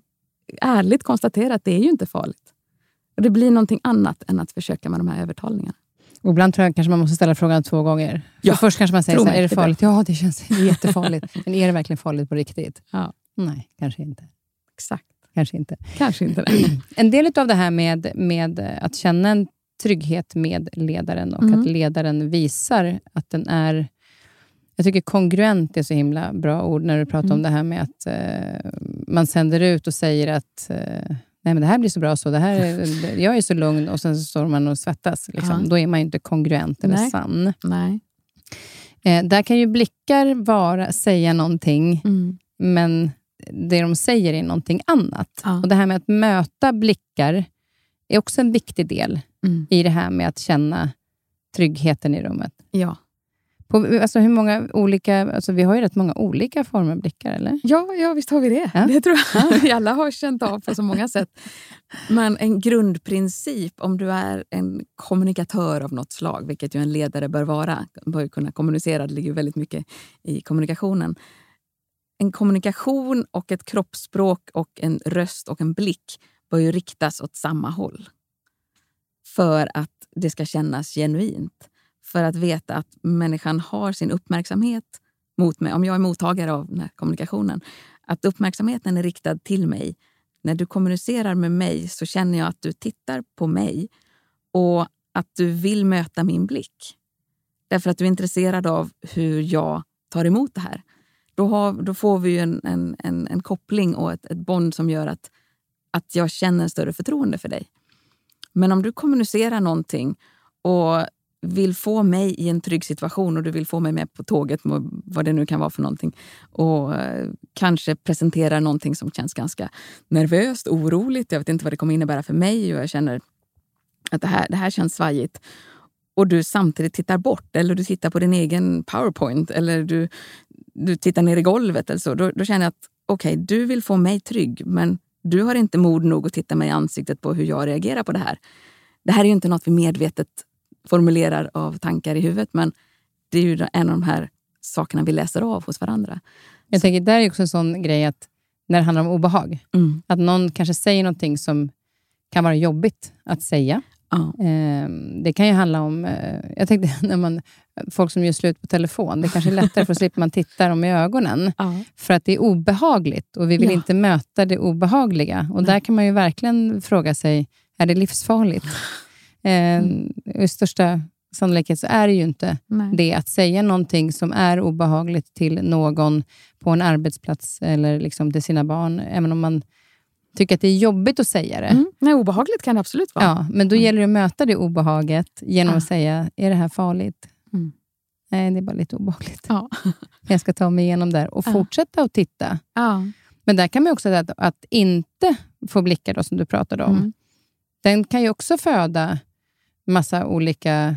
ärligt konstatera att det är ju inte farligt. Och Det blir någonting annat än att försöka med de här övertalningarna. Och ibland tror jag kanske man måste ställa frågan två gånger. Ja. först kanske man säger, så här, är det farligt? Det. Ja, det känns jättefarligt. Men är det verkligen farligt på riktigt? Ja. Nej, kanske inte. Exakt. Kanske inte. Kanske inte. En del av det här med, med att känna en trygghet med ledaren och mm. att ledaren visar att den är... Jag tycker kongruent är så himla bra ord när du pratar mm. om det här med att uh, man sänder ut och säger att uh, nej men det här blir så bra så, det här är, jag är så lugn och sen så står man och svettas. Liksom. Ja. Då är man inte kongruent eller nej. sann. Nej. Eh, där kan ju blickar vara, säga någonting, mm. men det de säger är någonting annat. Ja. Och Det här med att möta blickar är också en viktig del mm. i det här med att känna tryggheten i rummet. Ja. På, alltså hur många olika, alltså vi har ju rätt många olika former av blickar, eller? Ja, ja visst har vi det. Ja. Det tror jag ja. vi alla har känt av på så många sätt. Men en grundprincip, om du är en kommunikatör av något slag, vilket ju en ledare bör vara, bör kunna kommunicera, det ligger väldigt mycket i kommunikationen. En kommunikation och ett kroppsspråk och en röst och en blick bör ju riktas åt samma håll. För att det ska kännas genuint för att veta att människan har sin uppmärksamhet mot mig. Om jag är mottagare av den här kommunikationen. Att uppmärksamheten är riktad till mig. När du kommunicerar med mig så känner jag att du tittar på mig och att du vill möta min blick. Därför att du är intresserad av hur jag tar emot det här. Då, har, då får vi en, en, en, en, koppling och ett, ett bond som gör att, att jag känner en större förtroende för dig. Men om du kommunicerar någonting och vill få mig i en trygg situation och du vill få mig med på tåget, vad det nu kan vara för någonting. Och eh, kanske presentera någonting som känns ganska nervöst, oroligt. Jag vet inte vad det kommer innebära för mig och jag känner att det här, det här känns svajigt. Och du samtidigt tittar bort eller du tittar på din egen powerpoint eller du, du tittar ner i golvet eller så. Då, då känner jag att okej, du vill få mig trygg, men du har inte mod nog att titta mig i ansiktet på hur jag reagerar på det här. Det här är ju inte något vi medvetet formulerar av tankar i huvudet, men det är ju en av de här sakerna vi läser av hos varandra. Jag tänker, där är också en sån grej att när det handlar om obehag, Mm. att någon kanske säger någonting som kan vara jobbigt att säga. Ja. Eh, det kan ju handla om... Eh, jag tänkte när man, folk som gör slut på telefon. Det kanske är lättare för att slippa man titta dem i ögonen. Ja. För att det är obehagligt och vi vill Ja. inte möta det obehagliga. Och där kan man ju verkligen fråga sig, är det livsfarligt? Eh, I största sannolikhet så är det ju inte Nej. det. Att säga någonting som är obehagligt till någon på en arbetsplats eller liksom till sina barn, även om man tycker att det är jobbigt att säga det. Mm. Nej, obehagligt kan det absolut vara. Ja, men då gäller det att möta det obehaget genom Ja. att säga, är det här farligt? Mm. Nej, det är bara lite obehagligt. Ja. Jag ska ta mig igenom där och Ja. fortsätta att titta. Ja. Men där kan man också säga att, att inte få blickar, då, som du pratade om, Mm. den kan ju också föda massa olika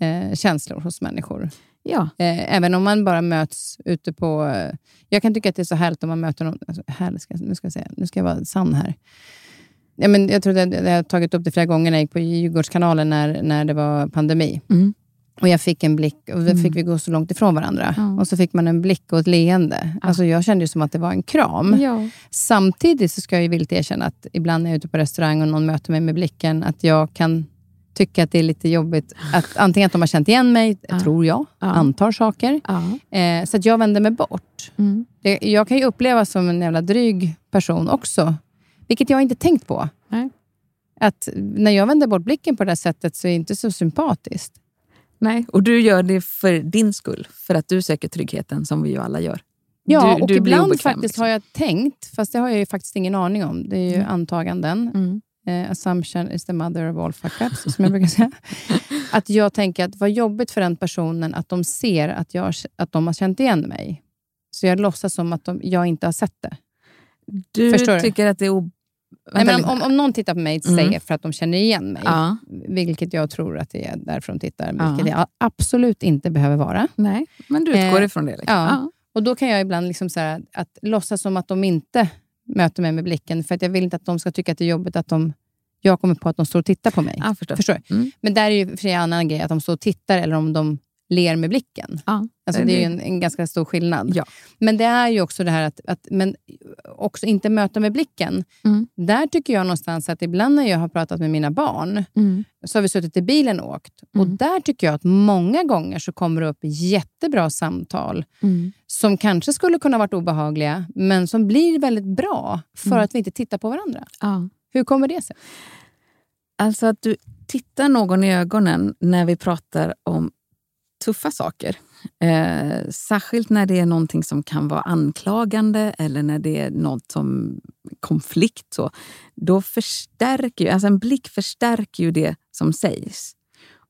eh, känslor hos människor. Ja. Eh, även om man bara möts ute på... Eh, jag kan tycka att det är så härligt om man möter någon... Alltså, härligt ska, nu, ska jag säga, nu ska jag vara sann här. Ja, men jag tror att jag, jag har tagit upp det flera gånger när jag gick på Djurgårdskanalen när, när det var pandemi. Mm. Och Jag fick en blick, och då fick vi gå så långt ifrån varandra. Ja. Och så fick man en blick och ett leende. Alltså jag kände ju som att det var en kram. Ja. Samtidigt så ska jag ju villigt erkänna att ibland när jag är ute på restaurang och någon möter mig med blicken, att jag kan tycka att det är lite jobbigt. Att antingen att de har känt igen mig, Ja. tror jag, Ja. antar saker. Ja. Eh, så att jag vänder mig bort. Mm. Det, jag kan ju upplevas som en jävla dryg person också. Vilket jag inte tänkt på. Nej. Att när jag vänder bort blicken på det här sättet så är det inte så sympatiskt. Nej, och du gör det för din skull. För att du söker tryggheten som vi ju alla gör. Ja, du, och du ibland obekväm, faktiskt liksom. har jag tänkt, fast det har jag faktiskt ingen aning om. Det är ju Mm. antaganden. Mm. Eh, assumption is the mother of all fuck-ups, som jag brukar säga. Att jag tänker att vad jobbigt för den personen att de ser att, jag, att de har känt igen mig. Så jag låtsas som att de, jag inte har sett det. Du Förstår du? tycker att det är... Nej, men om, om någon tittar på mig Mm. säger för att de känner igen mig, ja. vilket jag tror att det är därför de tittar, Ja. vilket det absolut inte behöver vara. Nej, men du utgår Eh, ifrån det. Liksom. ja. Och Då kan jag ibland liksom så här, att låtsas som att de inte möter mig med blicken, för att jag vill inte att de ska tycka att det är jobbigt att de, jag kommer på att de står och tittar på mig. Ja, förstår. Förstår? Mm. Men där är ju för sig en annan grej, att de står och tittar eller om de ler med blicken. Ja. Alltså, det är ju en, en ganska stor skillnad. Ja. Men det är ju också det här att, att men också inte möta med blicken. Mm. Där tycker jag någonstans att ibland när jag har pratat med mina barn, Mm. så har vi suttit i bilen och åkt. Och Mm. där tycker jag att många gånger så kommer det upp jättebra samtal Mm. som kanske skulle kunna varit obehagliga, men som blir väldigt bra för Mm. att vi inte tittar på varandra. Ja. Hur kommer det sig? Alltså att du tittar någon i ögonen när vi pratar om tuffa saker. Eh, särskilt när det är någonting som kan vara anklagande eller när det är något som konflikt. Så, då förstärker ju, alltså en blick förstärker ju det som sägs.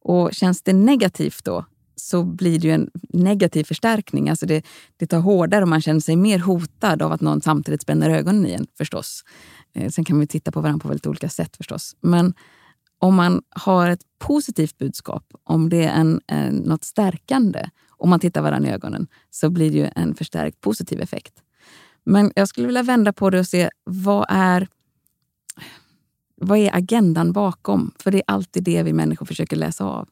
Och känns det negativt då så blir det ju en negativ förstärkning. Alltså det, det tar hårdare och man känner sig mer hotad av att någon samtidigt spänner ögonen i en förstås. Eh, sen kan vi titta på varandra på väldigt olika sätt förstås. Men om man har ett positivt budskap, om det är en, en, något stärkande, om man tittar varandra i ögonen, så blir det ju en förstärkt positiv effekt. Men jag skulle vilja vända på det och se vad är, vad är agendan bakom? För det är alltid det vi människor försöker läsa av.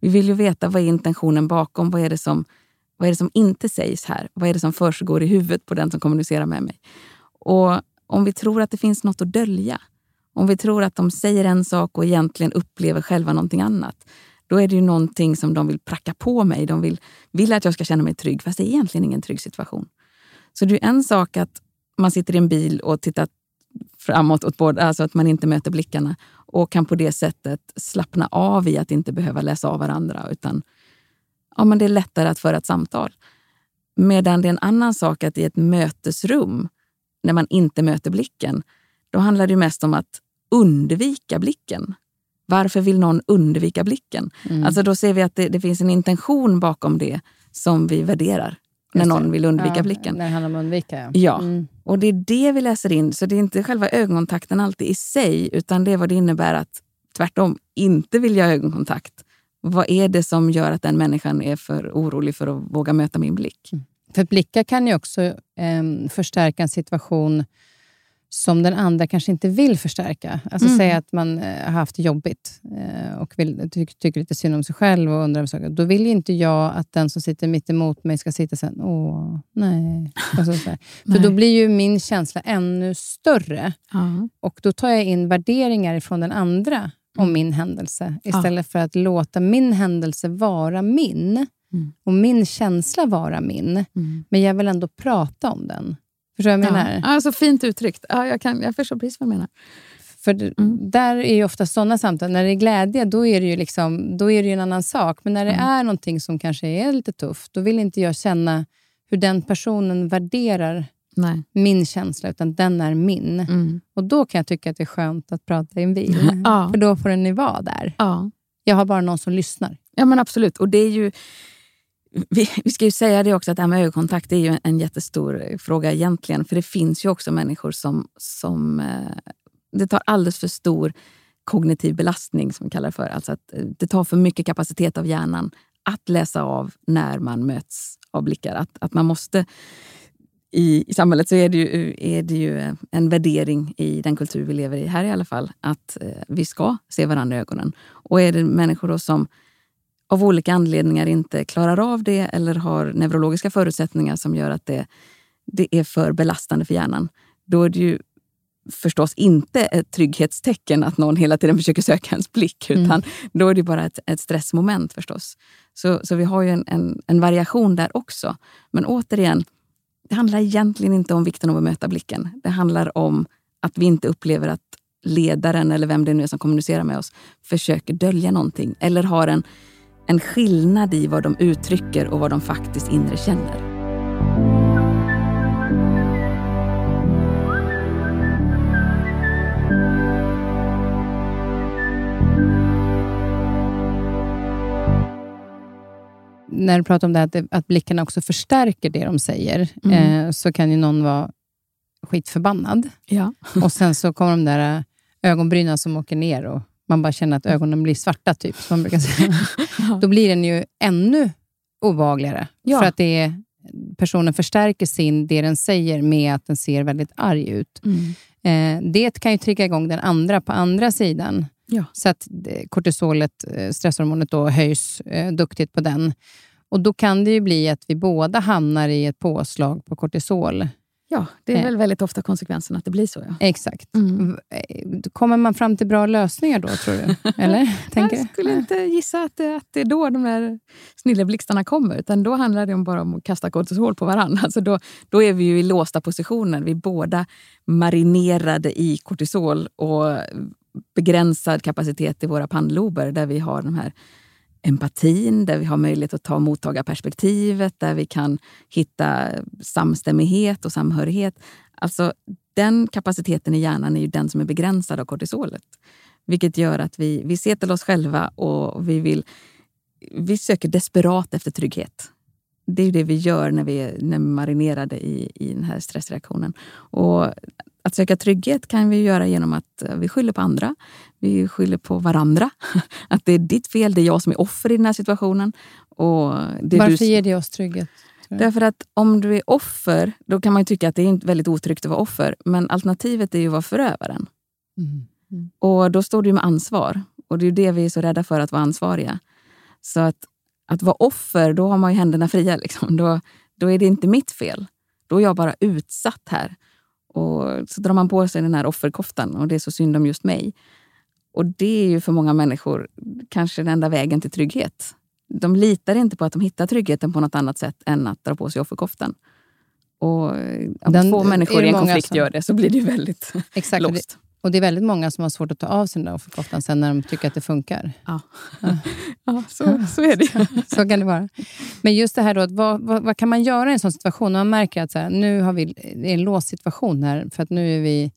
Vi vill ju veta vad är intentionen bakom? Vad är det som, vad är det som inte sägs här? Vad är det som försiggår i huvudet på den som kommunicerar med mig? Och om vi tror att det finns något att dölja, om vi tror att de säger en sak och egentligen upplever själva någonting annat, då är det ju någonting som de vill pracka på mig. De vill, vill att jag ska känna mig trygg, fast det är egentligen ingen trygg situation. Så det är en sak att man sitter i en bil och tittar framåt åt båda, alltså att man inte möter blickarna och kan på det sättet slappna av i att inte behöva läsa av varandra. Utan ja, men det är lättare att föra ett samtal. Medan det är en annan sak att i ett mötesrum, när man inte möter blicken, då handlar det mest om att undvika blicken. Varför vill någon undvika blicken? Mm. Alltså då ser vi att det, det finns en intention bakom det som vi värderar när någon vill undvika ja, blicken. När det handlar om att undvika, ja. Ja. Mm. Och det är det vi läser in. Så det är inte själva ögonkontakten alltid i sig, utan det är vad det innebär att tvärtom inte vilja ha ögonkontakt. Vad är det som gör att den människan är för orolig för att våga möta min blick? För att blickar kan ju också eh, förstärka en situation som den andra kanske inte vill förstärka. Alltså Mm. säga att man eh, har haft det jobbigt eh, och vill, ty, tycker lite synd om sig själv och undrar om saker. Då vill ju inte jag att den som sitter mitt emot mig ska sitta sen, åh, nej. Alltså, så här. För Nej. då blir ju min känsla ännu större. Ja. Och då tar jag in värderingar från den andra om Mm. min händelse. Istället för att låta min händelse vara min Mm. och min känsla vara min. Mm. Men jag vill ändå prata om den. Förstår du vad jag menar? Ja. Alltså, fint uttryckt. Ja, jag, kan, jag förstår precis vad du menar. För Mm. där är ju ofta sådana samtal. När det är glädje, då är det ju, liksom, då är det en annan sak. Men när det Mm. är någonting som kanske är lite tufft, då vill inte jag känna hur den personen värderar Nej. min känsla, utan den är min. Mm. Och Då kan jag tycka att det är skönt att prata i en bil. Ja. För då får den ju vara där. Ja. Jag har bara någon som lyssnar. Ja, men absolut. Och det är ju... Vi, vi ska ju säga det också, att det här med ögonkontakt är ju en, jättestor fråga egentligen. För det finns ju också människor som... som eh, det tar alldeles för stor kognitiv belastning, som vi kallar det för. Alltså att eh, det tar för mycket kapacitet av hjärnan att läsa av när man möts av blickar. Att, att man måste... I, I samhället så är det, ju, är det ju eh, en värdering i den kultur vi lever i, här i alla fall, att vi ska se varandra i ögonen. Och är det människor då som av olika anledningar inte klarar av det eller har neurologiska förutsättningar som gör att det, det är för belastande för hjärnan, då är det ju förstås inte ett trygghetstecken att någon hela tiden försöker söka ens blick, Mm. utan då är det bara ett, ett stressmoment förstås. Så, så vi har ju en, en, en variation där också. Men återigen, det handlar egentligen inte om vikten av att möta blicken. Det handlar om att vi inte upplever att ledaren, eller vem det nu är som kommunicerar med oss, försöker dölja någonting. Eller har en, en skillnad i vad de uttrycker och vad de faktiskt inre känner. När du pratar om det här, att, blickarna också förstärker det de säger, Mm. eh, så kan ju någon vara skitförbannad. Ja. Och sen så kommer de där eh, ögonbrynen som åker ner och man bara känner att ögonen blir svarta, typ, som man brukar säga. Då blir den ju ännu obehagligare. Ja. För att det är, personen förstärker sin, det den säger med att den ser väldigt arg ut. Mm. Eh, det kan ju trigga igång den andra på andra sidan. Ja. Så att det- kortisolet, eh, stresshormonet, då höjs eh, duktigt på den. Och Då kan det ju bli att vi båda hamnar i ett påslag på kortisol. Ja, det är Eh. väl väldigt ofta konsekvensen att det blir så. Ja. Exakt. Mm. Eh, Kommer man fram till bra lösningar då, tror du? Eller? Tänker jag skulle inte gissa att det, att det är då de där snilleblixtarna kommer. Utan då handlar det om bara om att kasta kortisol på varandra. Alltså då, då är vi ju i låsta positioner. Vi är båda marinerade i kortisol och begränsad kapacitet i våra pannlober där vi har den här empatin, där vi har möjlighet att ta mottagarperspektivet, där vi kan hitta samstämmighet och samhörighet. Alltså den kapaciteten i hjärnan är ju den som är begränsad av kortisolet. Vilket gör att vi, vi ser till oss själva och vi, vill, vi söker desperat efter trygghet. Det är ju det vi gör när vi är, när vi är marinerade i, i den här stressreaktionen. Och att söka trygghet kan vi göra genom att eh, vi skyller på andra. Vi skyller på varandra. Att det är ditt fel, det är jag som är offer i den här situationen. Och Varför du, ger det oss trygghet? Därför att om du är offer, då kan man tycka att det är väldigt otryggt att vara offer. Men alternativet är ju att vara förövaren. Mm. Och då står du med ansvar. Och det är det vi är så rädda för, att vara ansvariga. Så att, att vara offer, då har man ju händerna fria. Liksom. Då, då är det inte mitt fel. Då är jag bara utsatt här. Och så drar man på sig den här offerkoftan och det är så synd om just mig. Och det är ju för många människor kanske den enda vägen till trygghet. De litar inte på att de hittar tryggheten på något annat sätt än att dra på sig offerkoftan. Och om Den- två människor i en konflikt som- gör det så blir det ju väldigt Exakt. Låst. Och det är väldigt många som har svårt att ta av sig den där offerkoftan sen när de tycker att det funkar. Ja, ja så, så är det ju. Så kan det vara. Men just det här då, att vad, vad, vad kan man göra i en sån situation? När man märker att så här, nu har vi det är en låst situation här, för att nu är vi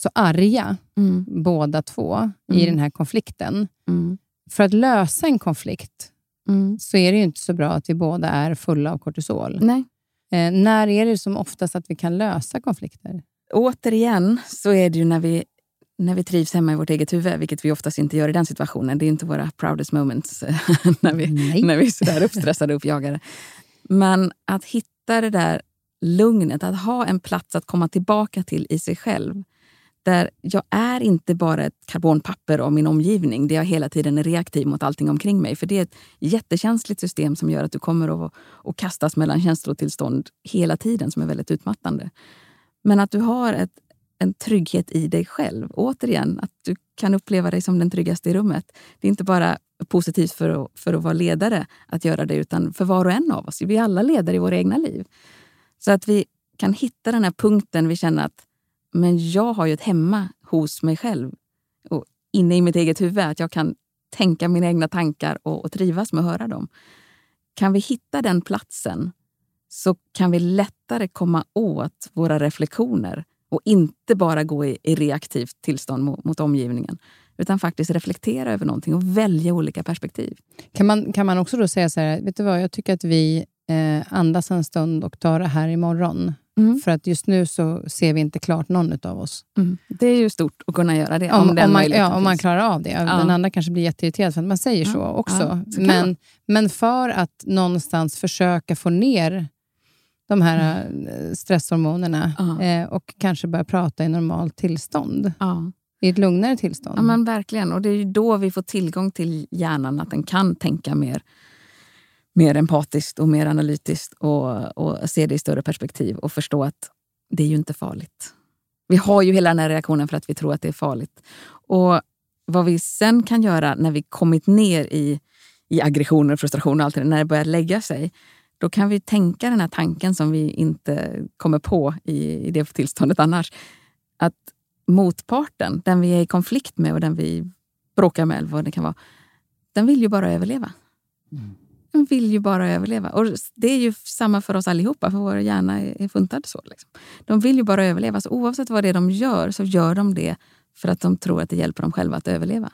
så arga, Mm, båda två, i Mm. den här konflikten. mm, För att lösa en konflikt mm. så är det ju inte så bra att vi båda är fulla av kortisol. Nej. Eh, när är det som oftast att vi kan lösa konflikter? Återigen så är det ju när vi, när vi trivs hemma i vårt eget huvud, vilket vi oftast inte gör i den situationen. Det är inte våra proudest moments när vi, Nej. när vi är sådär uppstressade och uppjagade. Men att hitta hitta det där lugnet, att ha en plats att komma tillbaka till i sig själv. Där jag är inte bara ett karbonpapper av min omgivning, där jag hela tiden är reaktiv mot allting omkring mig. För det är ett jättekänsligt system som gör att du kommer att, att kastas mellan känslotillstånd hela tiden, som är väldigt utmattande. Men att du har ett, en trygghet i dig själv. Återigen, att du kan uppleva dig som den tryggaste i rummet. Det är inte bara positivt för att, för att vara ledare att göra det, utan för var och en av oss. Vi är alla ledare i våra egna liv. Så att vi kan hitta den här punkten vi känner att men jag har ju ett hemma hos mig själv och inne i mitt eget huvud. Att jag kan tänka mina egna tankar och, och trivas med att höra dem. Kan vi hitta den platsen så kan vi lättare komma åt våra reflektioner och inte bara gå i, i reaktivt tillstånd mot, mot, omgivningen. Utan faktiskt reflektera över någonting och välja olika perspektiv. Kan man, kan man också då säga så här, vet du vad, jag tycker att vi eh, andas en stund och tar det här imorgon. Mm. För att just nu så ser vi inte klart någon av oss. Mm. Det är ju stort att kunna göra det. Om, om, om man, ja, om man klarar av det. Ja. Den andra kanske blir jätteirriterad för att man säger ja. så också. Ja, så men, men för att någonstans försöka få ner de här mm. stresshormonerna eh, och kanske börja prata i normalt tillstånd. I ett lugnare tillstånd. Ja, men verkligen. Och Det är då vi får tillgång till hjärnan, att den kan tänka mer mer empatiskt och mer analytiskt och, och se det i större perspektiv och förstå att det är ju inte farligt. Vi har ju hela den här reaktionen för att vi tror att det är farligt. Och vad vi sen kan göra när vi kommit ner i, i aggressioner, frustration och allt det när det börjar lägga sig, då kan vi tänka den här tanken som vi inte kommer på i, i det tillståndet annars. Att motparten, den vi är i konflikt med och den vi bråkar med, eller vad det kan vara, den vill ju bara överleva. Mm. De vill ju bara överleva. Och Det är ju samma för oss allihopa, för vår hjärna är funtad så. Liksom. De vill ju bara överleva. Så oavsett vad det är de gör så gör de det för att de tror att det hjälper dem själva att överleva.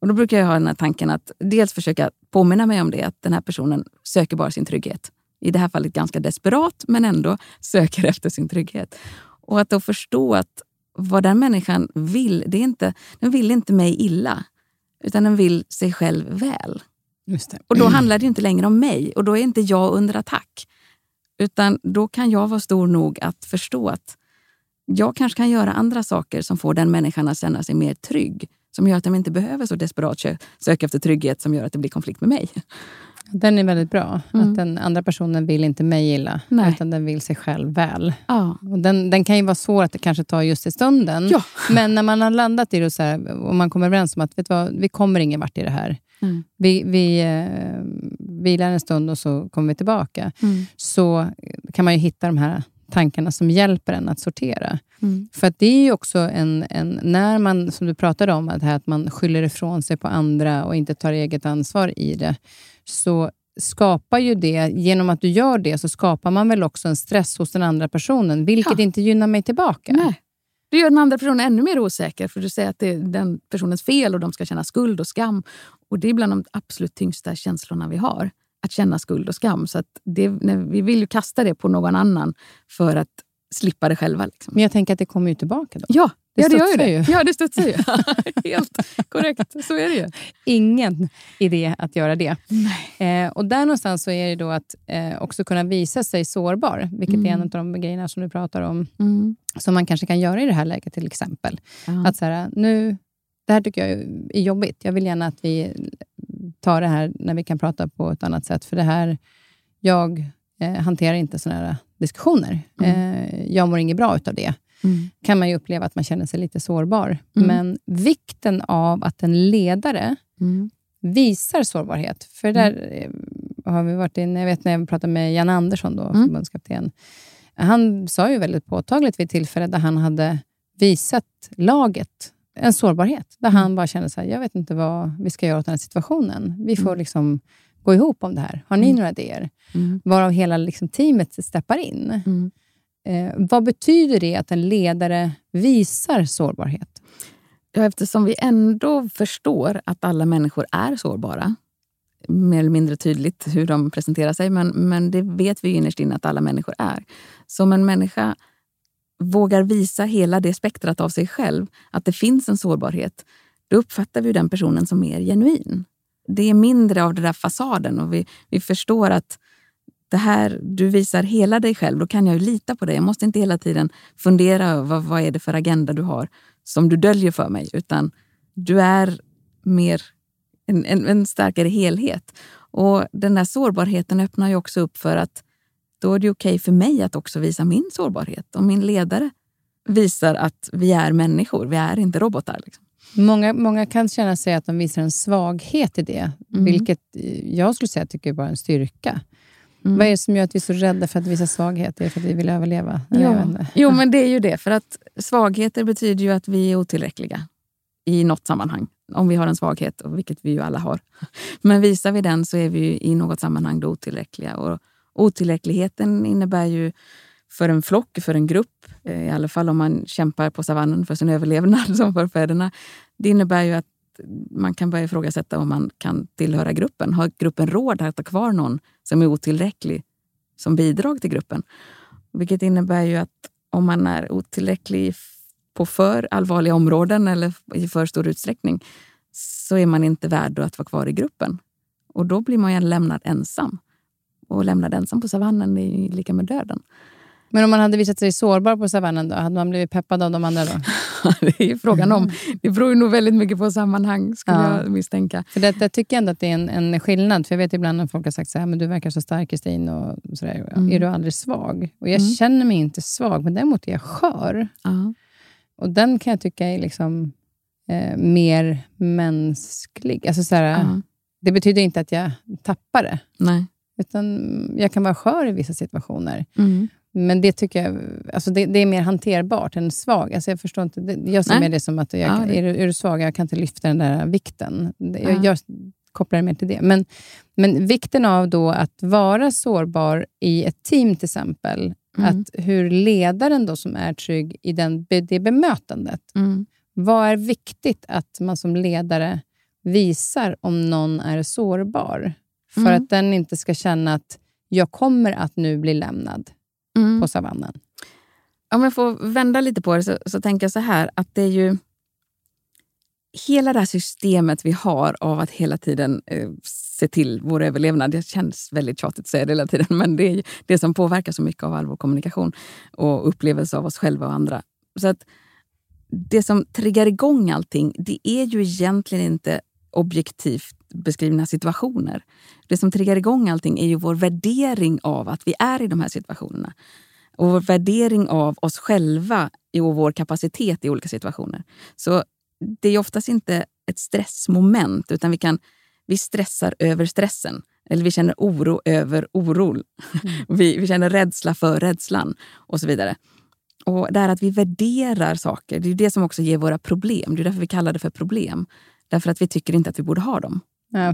Och Då brukar jag ha den här tanken att dels försöka påminna mig om det, att den här personen söker bara sin trygghet. I det här fallet ganska desperat, men ändå söker efter sin trygghet. Och att då förstå att vad den människan vill, det är inte, den vill inte mig illa, utan den vill sig själv väl. Och då handlar det inte längre om mig och då är inte jag under attack. Utan då kan jag vara stor nog att förstå att jag kanske kan göra andra saker som får den människan att känna sig mer trygg. Som gör att de inte behöver så desperat söka efter trygghet som gör att det blir konflikt med mig. Den är väldigt bra. Mm. Att den andra personen vill inte mig illa, Nej. utan den vill sig själv väl. Ja. Och den, den kan ju vara svår att det kanske tar just i stunden. Ja. Men när man har landat i det och, så här, och man kommer överens om att vet vad, vi kommer ingen vart i det här. Mm. Vi, vi eh, vilar en stund och så kommer vi tillbaka. Mm. Så kan man ju hitta de här tankarna som hjälper en att sortera. Mm. För att det är ju också en, en... När man, som du pratade om, att, här, att man skyller ifrån sig på andra och inte tar eget ansvar i det, så skapar ju det, genom att du gör det, så skapar man väl också en stress hos den andra personen, vilket ja. inte gynnar mig tillbaka. Nej. Du gör den andra personen ännu mer osäker, för du säger att det är den personens fel och de ska känna skuld och skam. Och Det är bland de absolut tyngsta känslorna vi har, att känna skuld och skam. Så att det, vi vill ju kasta det på någon annan för att slippa det själva. Liksom. Men jag tänker att det kommer ju tillbaka då. Ja, det, ja, det gör ju det. Ju. Ja, det studsar ju. Helt korrekt. Så är det ju. Ingen idé att göra det. Eh, och Där någonstans så är det då att eh, också kunna visa sig sårbar, vilket mm. är en mm. av de grejerna som du pratar om, mm. som man kanske kan göra i det här läget till exempel. Ja. Att så här, nu, det här tycker jag är jobbigt. Jag vill gärna att vi tar det här när vi kan prata på ett annat sätt. För det här, jag eh, hanterar inte sådana här diskussioner. Mm. Eh, jag mår inget bra utav det. Mm. kan man ju uppleva att man känner sig lite sårbar. Mm. Men vikten av att en ledare mm. visar sårbarhet. För där mm. eh, har vi varit inne, jag vet när jag pratade med Jan Andersson, då, mm. förbundskapten. Han sa ju väldigt påtagligt vid ett tillfälle där han hade visat laget en sårbarhet. Där han bara kände så här, jag vet inte vad vi ska göra åt den här situationen. Vi får mm. liksom gå ihop om det här. Har ni mm. några idéer? Mm. Varav hela liksom, teamet steppar in. Mm. Eh, vad betyder det att en ledare visar sårbarhet? Ja, eftersom vi ändå förstår att alla människor är sårbara, mer eller mindre tydligt hur de presenterar sig, men, men det vet vi innerst inne att alla människor är. Så om en människa vågar visa hela det spektrat av sig själv, att det finns en sårbarhet, då uppfattar vi den personen som mer genuin. Det är mindre av den där fasaden och vi, vi förstår att det här, du visar hela dig själv, då kan jag ju lita på dig. Jag måste inte hela tiden fundera över vad är det för agenda du har som du döljer för mig, utan du är mer en, en, en starkare helhet. Och den där sårbarheten öppnar ju också upp för att då är det okej okay för mig att också visa min sårbarhet. Om min ledare visar att vi är människor, vi är inte robotar. Liksom. Många, många kan känna sig att de visar en svaghet i det, mm. vilket jag skulle säga tycker är en styrka. Mm. Vad är det som gör att vi är så rädda för att visa svaghet? Är det för att vi vill överleva? Ja. Jo, men det är ju det. För att svagheter betyder ju att vi är otillräckliga i något sammanhang. Om vi har en svaghet, vilket vi ju alla har. Men visar vi den så är vi i något sammanhang då otillräckliga. Och otillräckligheten innebär ju för en flock, för en grupp, eh, i alla fall om man kämpar på savannen för sin överlevnad som förfäderna. Det innebär ju att man kan börja ifrågasätta om man kan tillhöra gruppen. Har gruppen råd att ha kvar någon som är otillräcklig som bidrag till gruppen? Vilket innebär ju att om man är otillräcklig på för allvarliga områden eller i för stor utsträckning så är man inte värd att vara kvar i gruppen. Och då blir man ju lämnad ensam. Och lämnad ensam på savannen är lika med döden. Men om man hade visat sig sårbar på savannen, då, hade man blivit peppad av de andra då? det är frågan om. Det beror nog väldigt mycket på sammanhang, skulle ja. jag misstänka. För det, jag tycker ändå att det är en, en skillnad. För Jag vet ibland när folk har sagt så här, men du verkar så stark Kristin. Och sådär. Mm. Är du aldrig svag? Och Jag mm. känner mig inte svag, men däremot är jag skör. Uh. Och Den kan jag tycka är liksom, eh, mer mänsklig. Alltså så här, uh. Det betyder inte att jag tappar det. Nej. Utan jag kan vara skör i vissa situationer. Mm. Men det tycker jag alltså det, det, är mer hanterbart än svag. Alltså jag förstår inte, jag ser mer det som att jag, ja, det... är, du, är du svag, jag kan inte lyfta den där vikten. Jag, ja. jag kopplar det mer till det. Men, men vikten av då att vara sårbar i ett team till exempel, mm. att hur ledaren då som är trygg i den, det bemötandet. Mm. Vad är viktigt att man som ledare visar om någon är sårbar? För mm. att den inte ska känna att jag kommer att nu bli lämnad mm. på savannen. Om jag får vända lite på det så, så tänker jag så här att det är ju hela det här systemet vi har av att hela tiden eh, se till vår överlevnad. Det känns väldigt tjatigt att säga det hela tiden, men det är det som påverkar så mycket av all vår kommunikation och upplevelse av oss själva och andra. Så att det som triggar igång allting, det är ju egentligen inte objektivt beskrivna situationer. Det som triggar igång allting är ju vår värdering av att vi är i de här situationerna. Och vår värdering av oss själva och vår kapacitet i olika situationer. Så det är oftast inte ett stressmoment, utan vi, kan, vi stressar över stressen. Eller vi känner oro över oron. Mm. vi, vi känner rädsla för rädslan och så vidare. Och Det här att vi värderar saker, det är det som också ger våra problem. Det är därför vi kallar det för problem. Därför att vi tycker inte att vi borde ha dem.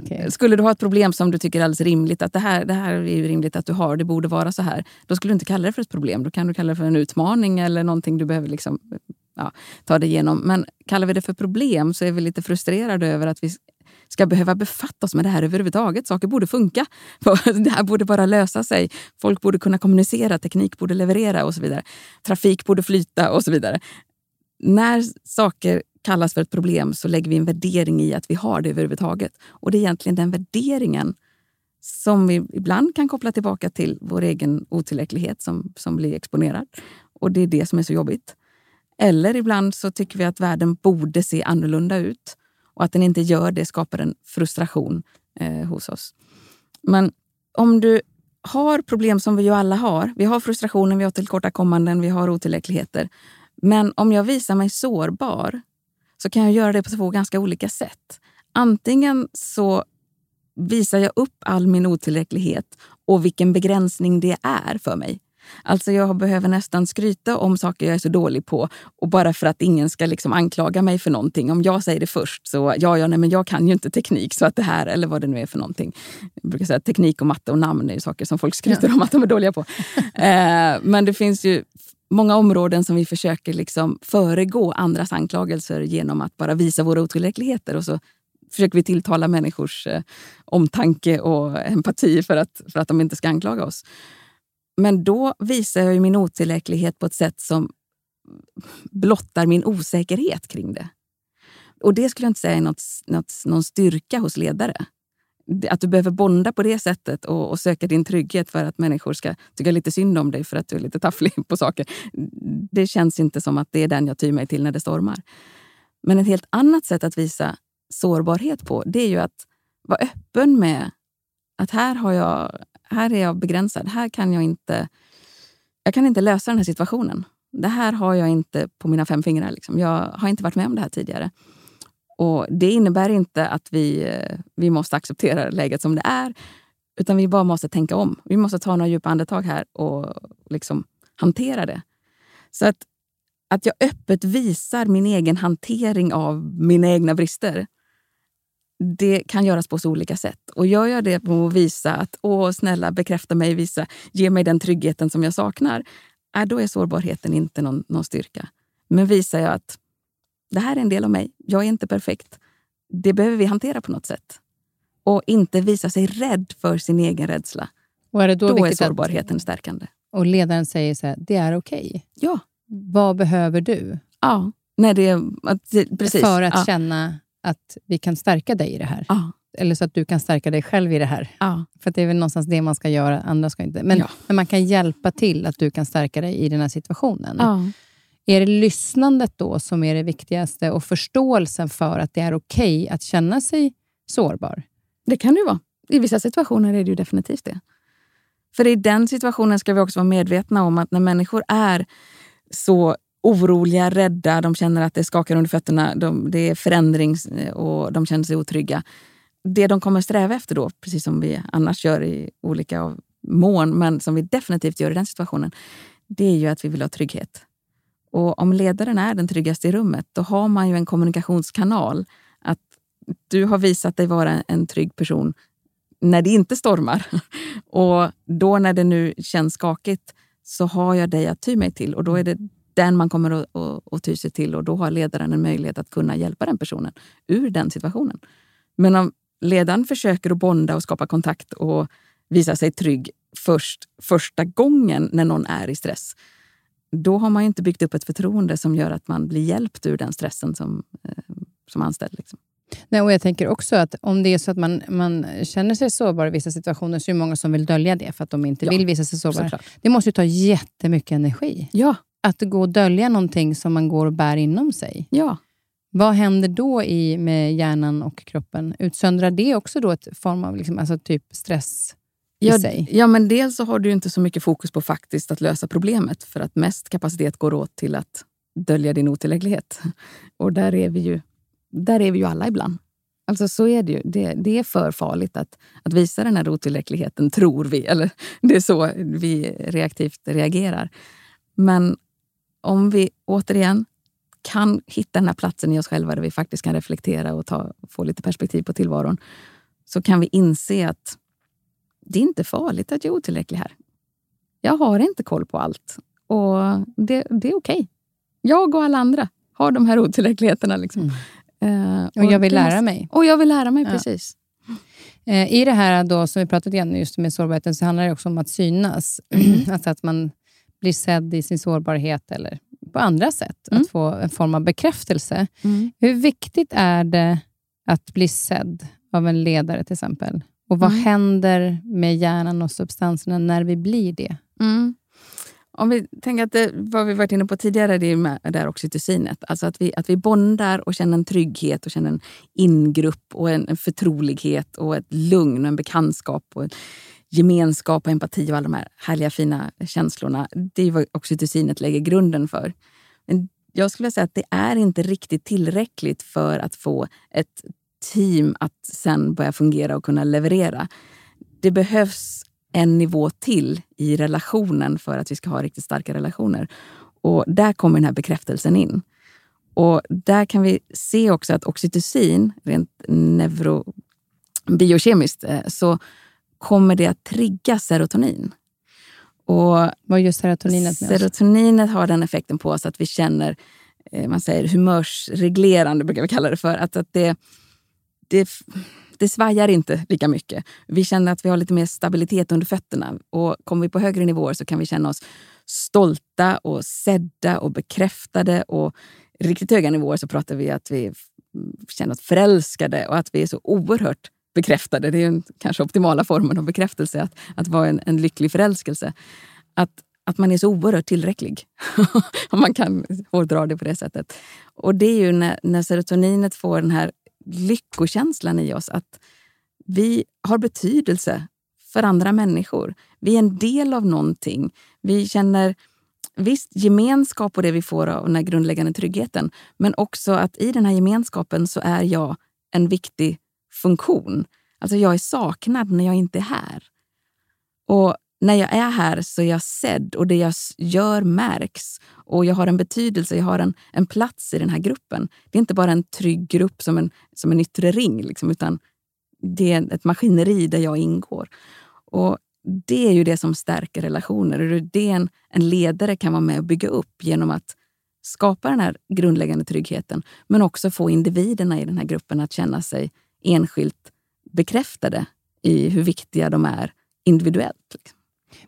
Okay. Skulle du ha ett problem som du tycker är alldeles rimligt, att det här, det här är rimligt att du har, det borde vara så här. Då skulle du inte kalla det för ett problem. Då kan du kalla det för en utmaning eller någonting du behöver liksom, ja, ta dig igenom. Men kallar vi det för problem så är vi lite frustrerade över att vi ska behöva befatta oss med det här överhuvudtaget. Saker borde funka. Det här borde bara lösa sig. Folk borde kunna kommunicera, teknik borde leverera och så vidare. Trafik borde flyta och så vidare. När saker kallas för ett problem så lägger vi en värdering i att vi har det överhuvudtaget. Och det är egentligen den värderingen som vi ibland kan koppla tillbaka till vår egen otillräcklighet som, som blir exponerad. Och det är det som är så jobbigt. Eller ibland så tycker vi att världen borde se annorlunda ut och att den inte gör det skapar en frustration eh, hos oss. Men om du har problem som vi ju alla har. Vi har frustrationen, vi har tillkortakommanden, vi har otillräckligheter. Men om jag visar mig sårbar så kan jag göra det på två ganska olika sätt. Antingen så visar jag upp all min otillräcklighet och vilken begränsning det är för mig. Alltså jag behöver nästan skryta om saker jag är så dålig på och bara för att ingen ska liksom anklaga mig för någonting. Om jag säger det först så, ja, ja, nej, men jag kan ju inte teknik så att det här, eller vad det nu är för någonting. Jag brukar säga att teknik och matte och namn är saker som folk skryter ja. om att de är dåliga på. eh, men det finns ju många områden som vi försöker liksom föregå andras anklagelser genom att bara visa våra otillräckligheter. Och så försöker vi tilltala människors eh, omtanke och empati för att, för att de inte ska anklaga oss. Men då visar jag min otillräcklighet på ett sätt som blottar min osäkerhet kring det. Och det skulle jag inte säga är något, något, någon styrka hos ledare att du behöver bonda på det sättet och, och, söka din trygghet för att människor ska tycka lite synd om dig för att du är lite tafflig på saker. Det känns inte som att det är den jag tyr mig till när det stormar. Men ett helt annat sätt att visa sårbarhet på, det är ju att vara öppen med att här, har jag, här är jag begränsad. Här kan jag inte, jag kan inte lösa den här situationen. Det här har jag inte på mina fem fingrar. Liksom. Jag har inte varit med om det här tidigare. Och Det innebär inte att vi, eh, vi måste acceptera läget som det är. Utan vi bara måste tänka om. Vi måste ta några djupa andetag här och liksom hantera det. Så att, att jag öppet visar min egen hantering av mina egna brister det kan göras på så olika sätt. Och gör jag det på att visa att åh snälla bekräfta mig, visa, ge mig den tryggheten som jag saknar, äh, då är sårbarheten inte någon, någon styrka. Men visar jag att det här är en del av mig, jag är inte perfekt. Det behöver vi hantera på något sätt. Och inte visa sig rädd för sin egen rädsla. Och är det då då är sårbarheten att, stärkande. Och ledaren säger så här, det är okej. Okay. Ja. Vad behöver du? Ja, när det, att, precis. För att ja. känna att vi kan stärka dig i det här. Ja. Eller så att du kan stärka dig själv i det här. Ja. För det är väl någonstans det man ska göra, andra ska inte. Men, men man kan hjälpa till att du kan stärka dig i den här situationen. Är det lyssnandet då som är det viktigaste och förståelsen för att det är okej okay att känna sig sårbar? Det kan det ju vara. I vissa situationer är det ju definitivt det. För i den situationen ska vi också vara medvetna om att när människor är så oroliga, rädda, de känner att det skakar under fötterna, de, det är förändring eh, och de känner sig otrygga. Det de kommer sträva efter då, precis som vi annars gör i olika mån, men som vi definitivt gör i den situationen, det är ju att vi vill ha trygghet. Och om ledaren är den tryggaste i rummet, då har man ju en kommunikationskanal. Att du har visat dig vara en trygg person när det inte stormar. Och då när det nu känns skakigt så har jag dig att ty mig till och då är det den man kommer att, att, att ty sig till och då har ledaren en möjlighet att kunna hjälpa den personen ur den situationen. Men om ledaren försöker att bonda och skapa kontakt och visa sig trygg först första gången när någon är i stress, då har man inte byggt upp ett förtroende som gör att man blir hjälpt ur den stressen som, eh, som anställd. Liksom. Nej, och jag tänker också att om det är så att man, man känner sig sårbar i vissa situationer, så är det många som vill dölja det för att de inte ja, vill visa sig sårbara. Det måste ju ta jättemycket energi. Ja, att gå och dölja någonting som man går och bär inom sig. Ja. Vad händer då i, med hjärnan och kroppen? Utsöndrar det också då ett form av liksom, alltså typ stress ja, i sig? Ja, men dels så har du inte så mycket fokus på faktiskt att lösa problemet för att mest kapacitet går åt till att dölja din otillräcklighet. Och där är vi ju, där är vi ju alla ibland. Alltså så är det ju. Det, det, är för farligt att, att visa den här otillräckligheten, tror vi. Eller det är så vi reaktivt reagerar. Men om vi återigen kan hitta den här platsen i oss själva där vi faktiskt kan reflektera och ta, få lite perspektiv på tillvaron så kan vi inse att det är inte farligt att jag är otillräcklig här. Jag har inte koll på allt och det, det är okej. Okay. Jag och alla andra har de här otillräckligheterna. Liksom. Mm. Uh, och, och, jag vill lära mig. Och jag vill lära mig, ja. precis. Uh, I det här då, som vi pratat igen just med sårbarheten så handlar det också om att synas. Mm. alltså att man blir sedd i sin sårbarhet eller på andra sätt. Mm. Att få en form av bekräftelse. Mm. Hur viktigt är det att bli sedd av en ledare till exempel? Och vad mm. händer med hjärnan och substanserna när vi blir det? Mm. Om vi tänker att det, vad vi varit inne på tidigare, det är med det här oxytocinet. Alltså att vi, att vi bondar och känner en trygghet och känner en ingrupp och en, en förtrolighet och ett lugn och en bekantskap. Och gemenskap och empati och alla de här härliga fina känslorna. Det är vad oxytocinet lägger grunden för. Men jag skulle säga att det är inte riktigt tillräckligt för att få ett team att sen börja fungera och kunna leverera. Det behövs en nivå till i relationen för att vi ska ha riktigt starka relationer. Och där kommer den här bekräftelsen in. Och där kan vi se också att oxytocin, rent neurobiokemiskt, eh, så kommer det att trigga serotonin. Och Vad gör serotoninet med Serotoninet har den effekten på oss att vi känner eh, man säger humörsreglerande, brukar vi kalla det för. Att, att det, det, det svajar inte lika mycket. Vi känner att vi har lite mer stabilitet under fötterna. Och Kommer vi på högre nivåer så kan vi känna oss stolta och sedda och bekräftade. Och riktigt höga nivåer så pratar vi att vi känner oss förälskade och att vi är så oerhört bekräftade. Det är den kanske optimala formen av bekräftelse, att, att vara en, en lycklig förälskelse. Att, att man är så oerhört tillräcklig. Om man kan hårdra det på det sättet. Och det är ju när, när serotoninet får den här lyckokänslan i oss. Att vi har betydelse för andra människor. Vi är en del av någonting. Vi känner visst gemenskap och det vi får av den här grundläggande tryggheten. Men också att i den här gemenskapen så är jag en viktig funktion. Alltså jag är saknad när jag inte är här. Och när jag är här så är jag sedd och det jag gör märks. Och jag har en betydelse, jag har en, en plats i den här gruppen. Det är inte bara en trygg grupp som en, som en yttre ring, liksom, utan det är ett maskineri där jag ingår. Och det är ju det som stärker relationer. Och det är det en, en ledare kan vara med och bygga upp genom att skapa den här grundläggande tryggheten. Men också få individerna i den här gruppen att känna sig enskilt bekräftade i hur viktiga de är individuellt. Liksom.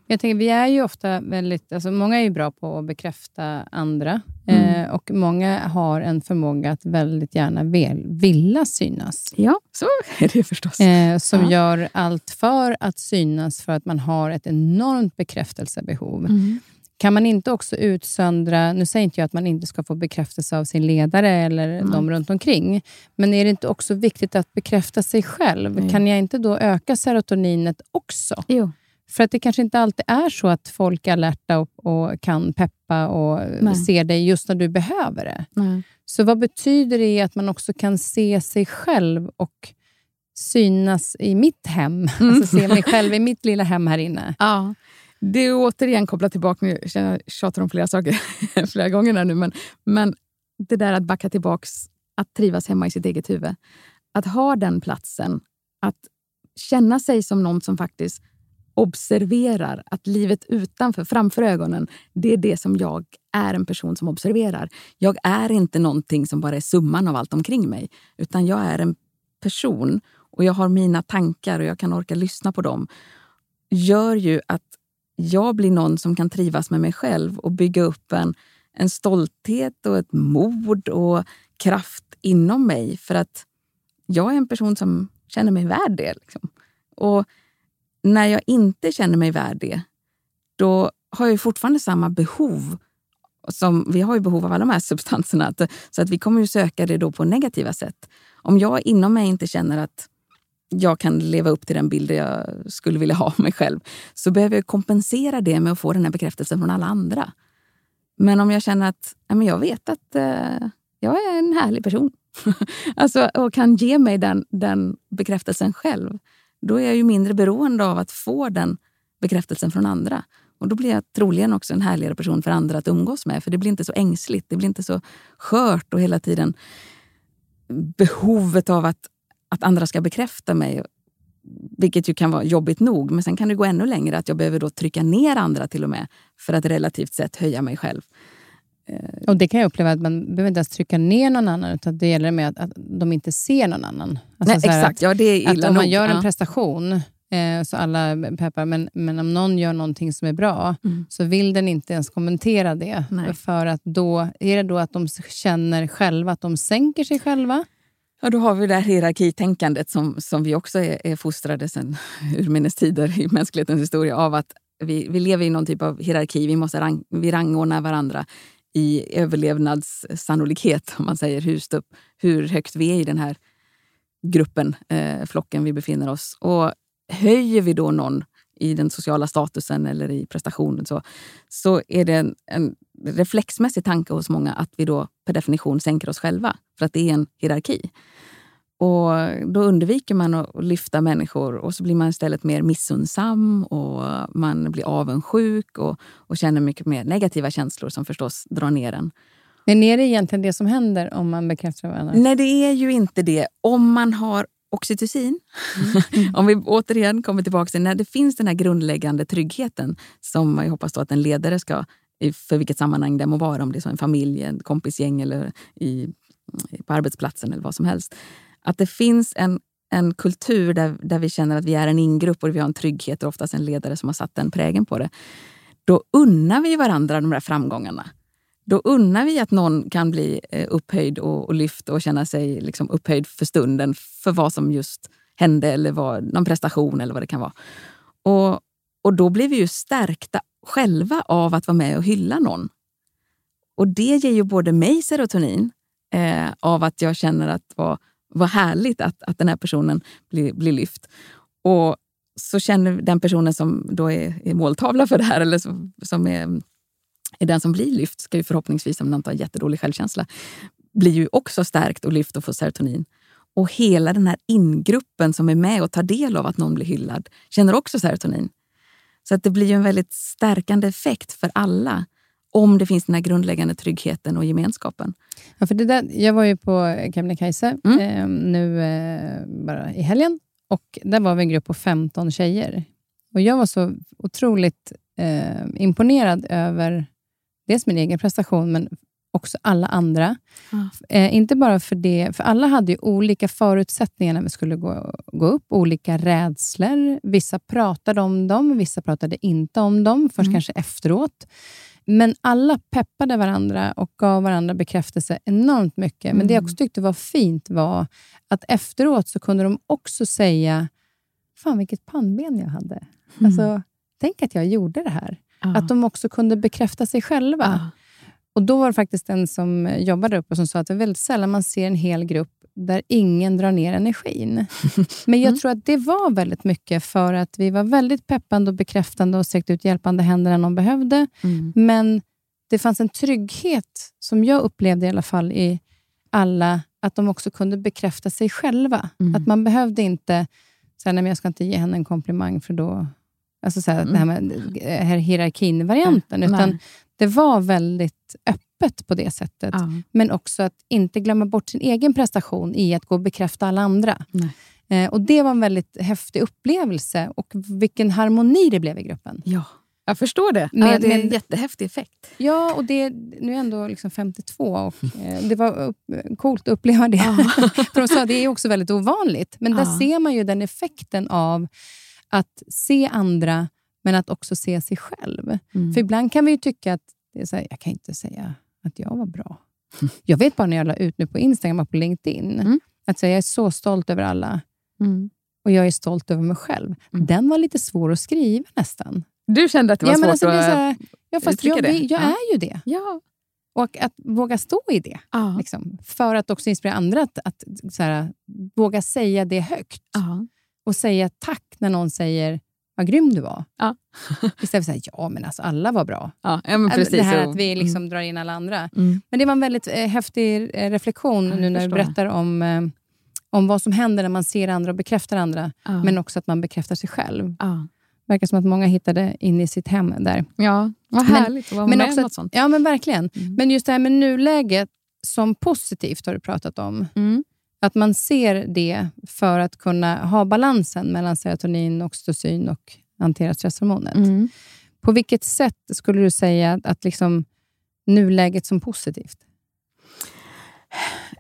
Jag tänker, vi är ju ofta väldigt... Alltså många är ju bra på att bekräfta andra. Mm. Eh, och Många har en förmåga att väldigt gärna vill, vilja synas. Ja, så är det förstås. Eh, som ja. gör allt för att synas, för att man har ett enormt bekräftelsebehov. Mm. Kan man inte också utsöndra... Nu säger inte jag att man inte ska få bekräftelse av sin ledare eller mm. de runt omkring. Men är det inte också viktigt att bekräfta sig själv? Kan jag inte då öka serotoninet också? Jo. För att det kanske inte alltid är så att folk är alerta och, och kan peppa och Nej. ser dig just när du behöver det. Nej. Så vad betyder det att man också kan se sig själv och synas i mitt hem? Mm. Alltså se mig själv i mitt lilla hem här inne. Ja. Det är återigen kopplat tillbaka, nu jag tjatar om flera saker flera gånger nu, men, men det där att backa tillbaka, att trivas hemma i sitt eget huvud. Att ha den platsen, att känna sig som någon som faktiskt observerar att livet utanför, framför ögonen, det är det som jag är en person som observerar. Jag är inte någonting som bara är summan av allt omkring mig, utan jag är en person och jag har mina tankar och jag kan orka lyssna på dem. gör ju att jag blir någon som kan trivas med mig själv och bygga upp en, en stolthet och ett mod och kraft inom mig. För att jag är en person som känner mig värd det. Liksom. Och när jag inte känner mig värd det, då har jag fortfarande samma behov. Som, vi har ju behov av alla de här substanserna, så att vi kommer ju söka det då på negativa sätt. Om jag inom mig inte känner att jag kan leva upp till den bild jag skulle vilja ha av mig själv, så behöver jag kompensera det med att få den här bekräftelsen från alla andra. Men om jag känner att men jag vet att eh, jag är en härlig person alltså, och kan ge mig den, den bekräftelsen själv, då är jag ju mindre beroende av att få den bekräftelsen från andra. Och Då blir jag troligen också en härligare person för andra att umgås med. För det blir inte så ängsligt, det blir inte så skört och hela tiden behovet av att, att andra ska bekräfta mig. Vilket ju kan vara jobbigt nog, men sen kan det gå ännu längre. Att jag behöver då trycka ner andra till och med för att relativt sett höja mig själv. Och Det kan jag uppleva att man behöver inte ens trycka ner någon annan, utan det gäller med att, att de inte ser någon annan. Alltså Nej, exakt. Att, ja, det är illa att om man gör en prestation, eh, så alla peppar, men, men om någon gör någonting som är bra, mm. så vill den inte ens kommentera det. Nej. För att då Är det då att de känner själva att de sänker sig själva? Ja, då har vi det här hierarkitänkandet som, som vi också är, är fostrade sedan urminnes tider i mänsklighetens historia av att vi, vi lever i någon typ av hierarki. Vi måste rang, vi rangordna varandra i överlevnadssannolikhet, om man säger hur, stup, hur högt vi är i den här gruppen, eh, flocken vi befinner oss. Och höjer vi då någon i den sociala statusen eller i prestationen så, så är det en, en reflexmässig tanke hos många att vi då per definition sänker oss själva, för att det är en hierarki. Och Då undviker man att lyfta människor och så blir man istället mer missundsam och man blir avundsjuk och, och känner mycket mer negativa känslor som förstås drar ner en. Men är det egentligen det som händer om man bekräftar varandra? Nej, det är ju inte det. Om man har oxytocin, mm. om vi återigen kommer tillbaka till när det finns den här grundläggande tryggheten som jag hoppas att en ledare ska, för vilket sammanhang det må vara, om det är en familj, en kompisgäng eller i, på arbetsplatsen eller vad som helst att det finns en, en kultur där, där vi känner att vi är en ingrupp och vi har en trygghet och oftast en ledare som har satt den prägen på det. Då unnar vi varandra de där framgångarna. Då unnar vi att någon kan bli eh, upphöjd och, och lyft och känna sig liksom upphöjd för stunden för vad som just hände eller var någon prestation eller vad det kan vara. Och, och då blir vi ju stärkta själva av att vara med och hylla någon. Och det ger ju både mig serotonin eh, av att jag känner att vad, vad härligt att, att den här personen blir, blir lyft. Och så känner den personen som då är, är måltavla för det här eller som, som är, är den som blir lyft, ska ju förhoppningsvis, om den inte har jättedålig självkänsla, blir ju också stärkt och lyft och får serotonin. Och hela den här ingruppen som är med och tar del av att någon blir hyllad känner också serotonin. Så att det blir en väldigt stärkande effekt för alla om det finns den här grundläggande tryggheten och gemenskapen. Ja, för det där, jag var ju på Kebnekaise Mm. eh, nu eh, bara i helgen och där var vi en grupp på 15 tjejer. Och Jag var så otroligt eh, imponerad över dels min egen prestation, men också alla andra. Ja. Eh, inte bara för det, för alla hade ju olika förutsättningar när vi skulle gå, gå upp, olika rädslor. Vissa pratade om dem, vissa pratade inte om dem, först Mm. kanske efteråt. Men alla peppade varandra och gav varandra bekräftelse enormt mycket. Men det jag Mm. också tyckte var fint var att efteråt så kunde de också säga Fan vilket pannben jag hade. Alltså, tänk att jag gjorde det här. Ja. Att de också kunde bekräfta sig själva. Ja. Och Då var det faktiskt en som jobbade upp och som sa att det är väldigt sällan man ser en hel grupp där ingen drar ner energin. Men jag Mm. tror att det var väldigt mycket för att vi var väldigt peppande och bekräftande och sträckte ut hjälpande händer när någon behövde. Mm. Men det fanns en trygghet, som jag upplevde i alla fall i alla, att de också kunde bekräfta sig själva. Mm. Att man behövde inte säga, nej men jag ska inte ge henne en komplimang för då... Alltså så här, det här med eh, hierarkin-varianten. Mm. Utan Nej. det var väldigt öppet på det sättet. Ja. Men också att inte glömma bort sin egen prestation i att gå och bekräfta alla andra. Eh, och Det var en väldigt häftig upplevelse och vilken harmoni det blev i gruppen. ja, jag förstår det. Med- ja, det är en med- jättehäftig effekt. Ja, och det, nu är jag ändå liksom 52 och eh, det var upp, coolt att uppleva det. För de sa att det är också väldigt ovanligt. Men där ser man ju den effekten av att se andra, men att också se sig själv. Mm. För ibland kan vi ju tycka att det är så här, jag kan inte säga att jag var bra. Jag vet bara när jag la ut nu på Instagram och på LinkedIn, Mm. att säga, jag är så stolt över alla Mm. och jag är stolt över mig själv. Mm. Den var lite svår att skriva nästan. Du kände att det var ja, svårt alltså, att... här, ja, fast jag, det. jag Ja. är ju det. Ja. Och att våga stå i det. Ja. Liksom, för att också inspirera andra att, att här, våga säga det högt. Ja. Och säga tack när någon säger vad grym du var. Ja. Istället för att säga ja, men alltså, alla var bra. Ja, ja, men precis. det här att vi liksom drar in alla andra. Mm. Men det var en väldigt eh, häftig eh, reflektion Ja, nu när du berättar om, eh, om vad som händer när man ser andra och bekräftar andra. Ja. Men också att man bekräftar sig själv. ja. verkar som att många hittade in i sitt hem där. ja, vad Men- härligt att vara Men med också om något sånt. ja, men verkligen. Mm. Men just det här med nuläget som positivt har du pratat om. Mm. Att man ser det för att kunna ha balansen mellan serotonin, oxytocin och hantera stresshormonet. Mm. På vilket sätt skulle du säga att, liksom nuläget som positivt?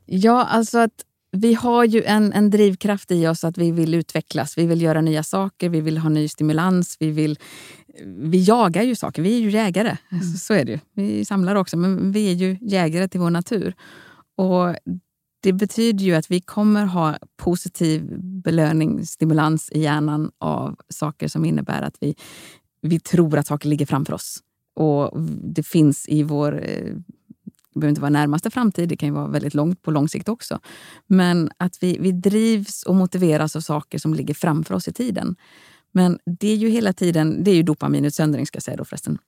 Ja, alltså att vi har ju en, en drivkraft i oss att vi vill utvecklas. Vi vill göra nya saker, vi vill ha ny stimulans. Vi, vill, vi jagar ju saker. Vi är ju jägare. Så, så är det ju. Vi samlar också, men vi är ju jägare till vår natur. Och det betyder ju att vi kommer ha positiv belöning, stimulans i hjärnan av saker som innebär att vi, vi tror att saker ligger framför oss. Och det finns i vår eh, det behöver inte vara närmaste framtid, det kan ju vara väldigt långt på lång sikt också. Men att vi, vi drivs och motiveras av saker som ligger framför oss i tiden. Men det är ju hela tiden, det är ju dopaminutsöndring ska jag säga då förresten.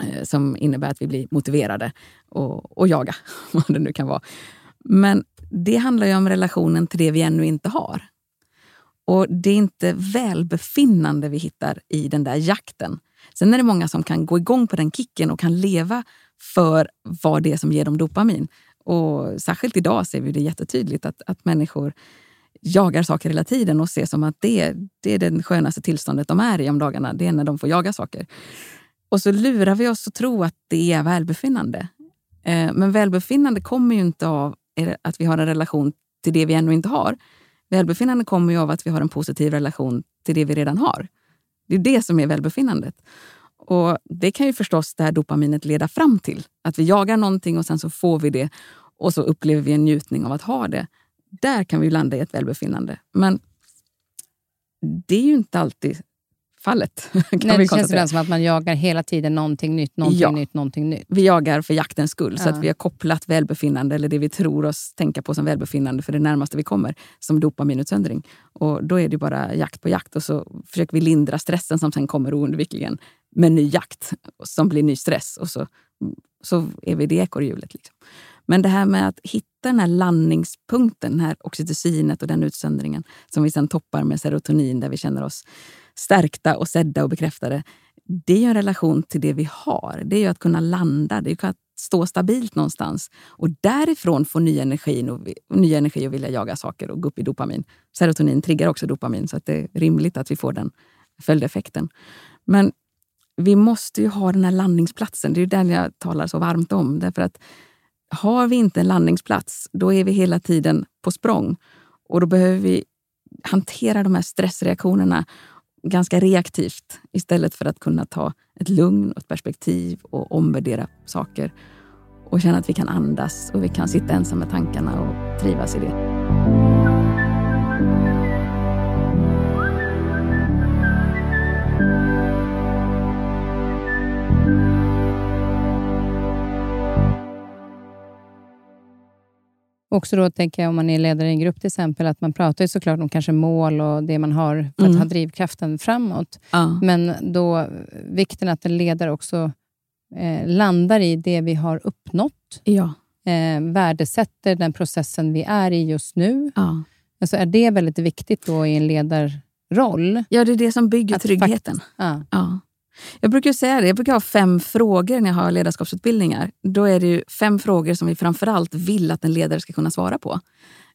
Eh, som innebär att vi blir motiverade och, och jaga, vad det nu kan vara. Men det handlar ju om relationen till det vi ännu inte har. Och det är inte välbefinnande vi hittar i den där jakten. Sen är det många som kan gå igång på den kicken och kan leva för vad det är som ger dem dopamin. Och särskilt idag ser vi det jättetydligt att, att människor jagar saker hela tiden och ser som att det, det är det skönaste tillståndet de är i om dagarna. Det är när de får jaga saker. Och så lurar vi oss att tro att det är välbefinnande. Eh, men välbefinnande kommer ju inte av att vi har en relation till det vi ännu inte har. Välbefinnande kommer ju av att vi har en positiv relation till det vi redan har. Det är det som är välbefinnandet. Och Det kan ju förstås det här dopaminet leda fram till. Att vi jagar någonting och sen så får vi det och så upplever vi en njutning av att ha det. Där kan vi landa i ett välbefinnande. Men det är ju inte alltid fallet. Kan Nej, vi det känns ibland som att man jagar hela tiden någonting nytt, någonting Ja. nytt, någonting nytt. Vi jagar för jaktens skull, så Ja. att vi har kopplat välbefinnande, eller det vi tror oss tänka på som välbefinnande, för det närmaste vi kommer, som dopaminutsöndring. Och då är det bara jakt på jakt och så försöker vi lindra stressen som sen kommer oundvikligen med ny jakt, som blir ny stress. Och så, så är vi i det ekorrhjulet. Liksom. Men det här med att hitta den här landningspunkten, den här oxytocinet och den utsöndringen som vi sen toppar med serotonin där vi känner oss stärkta och sedda och bekräftade. Det är ju en relation till det vi har. Det är ju att kunna landa, det är ju att stå stabilt någonstans. Och därifrån få ny energi och, ny energi och vilja jaga saker och gå upp i dopamin. Serotonin triggar också dopamin så att det är rimligt att vi får den följdeffekten. Men vi måste ju ha den här landningsplatsen. Det är ju den jag talar så varmt om. Därför att har vi inte en landningsplats, då är vi hela tiden på språng. Och då behöver vi hantera de här stressreaktionerna ganska reaktivt istället för att kunna ta ett lugn och ett perspektiv och omvärdera saker och känna att vi kan andas och vi kan sitta ensam med tankarna och trivas i det. Också då tänker jag om man är ledare i en grupp till exempel, att man pratar ju såklart om kanske mål och det man har för att Mm. ha drivkraften framåt. Ja. Men då vikten att en ledare också eh, landar i det vi har uppnått, Ja. eh, värdesätter den processen vi är i just nu. Ja. Alltså är det väldigt viktigt då i en ledarroll? ja, det är det som bygger Att tryggheten. Ja. Ja. Jag brukar säga det, jag brukar ha fem frågor när jag har ledarskapsutbildningar. Då är det ju fem frågor som vi framförallt vill att en ledare ska kunna svara på.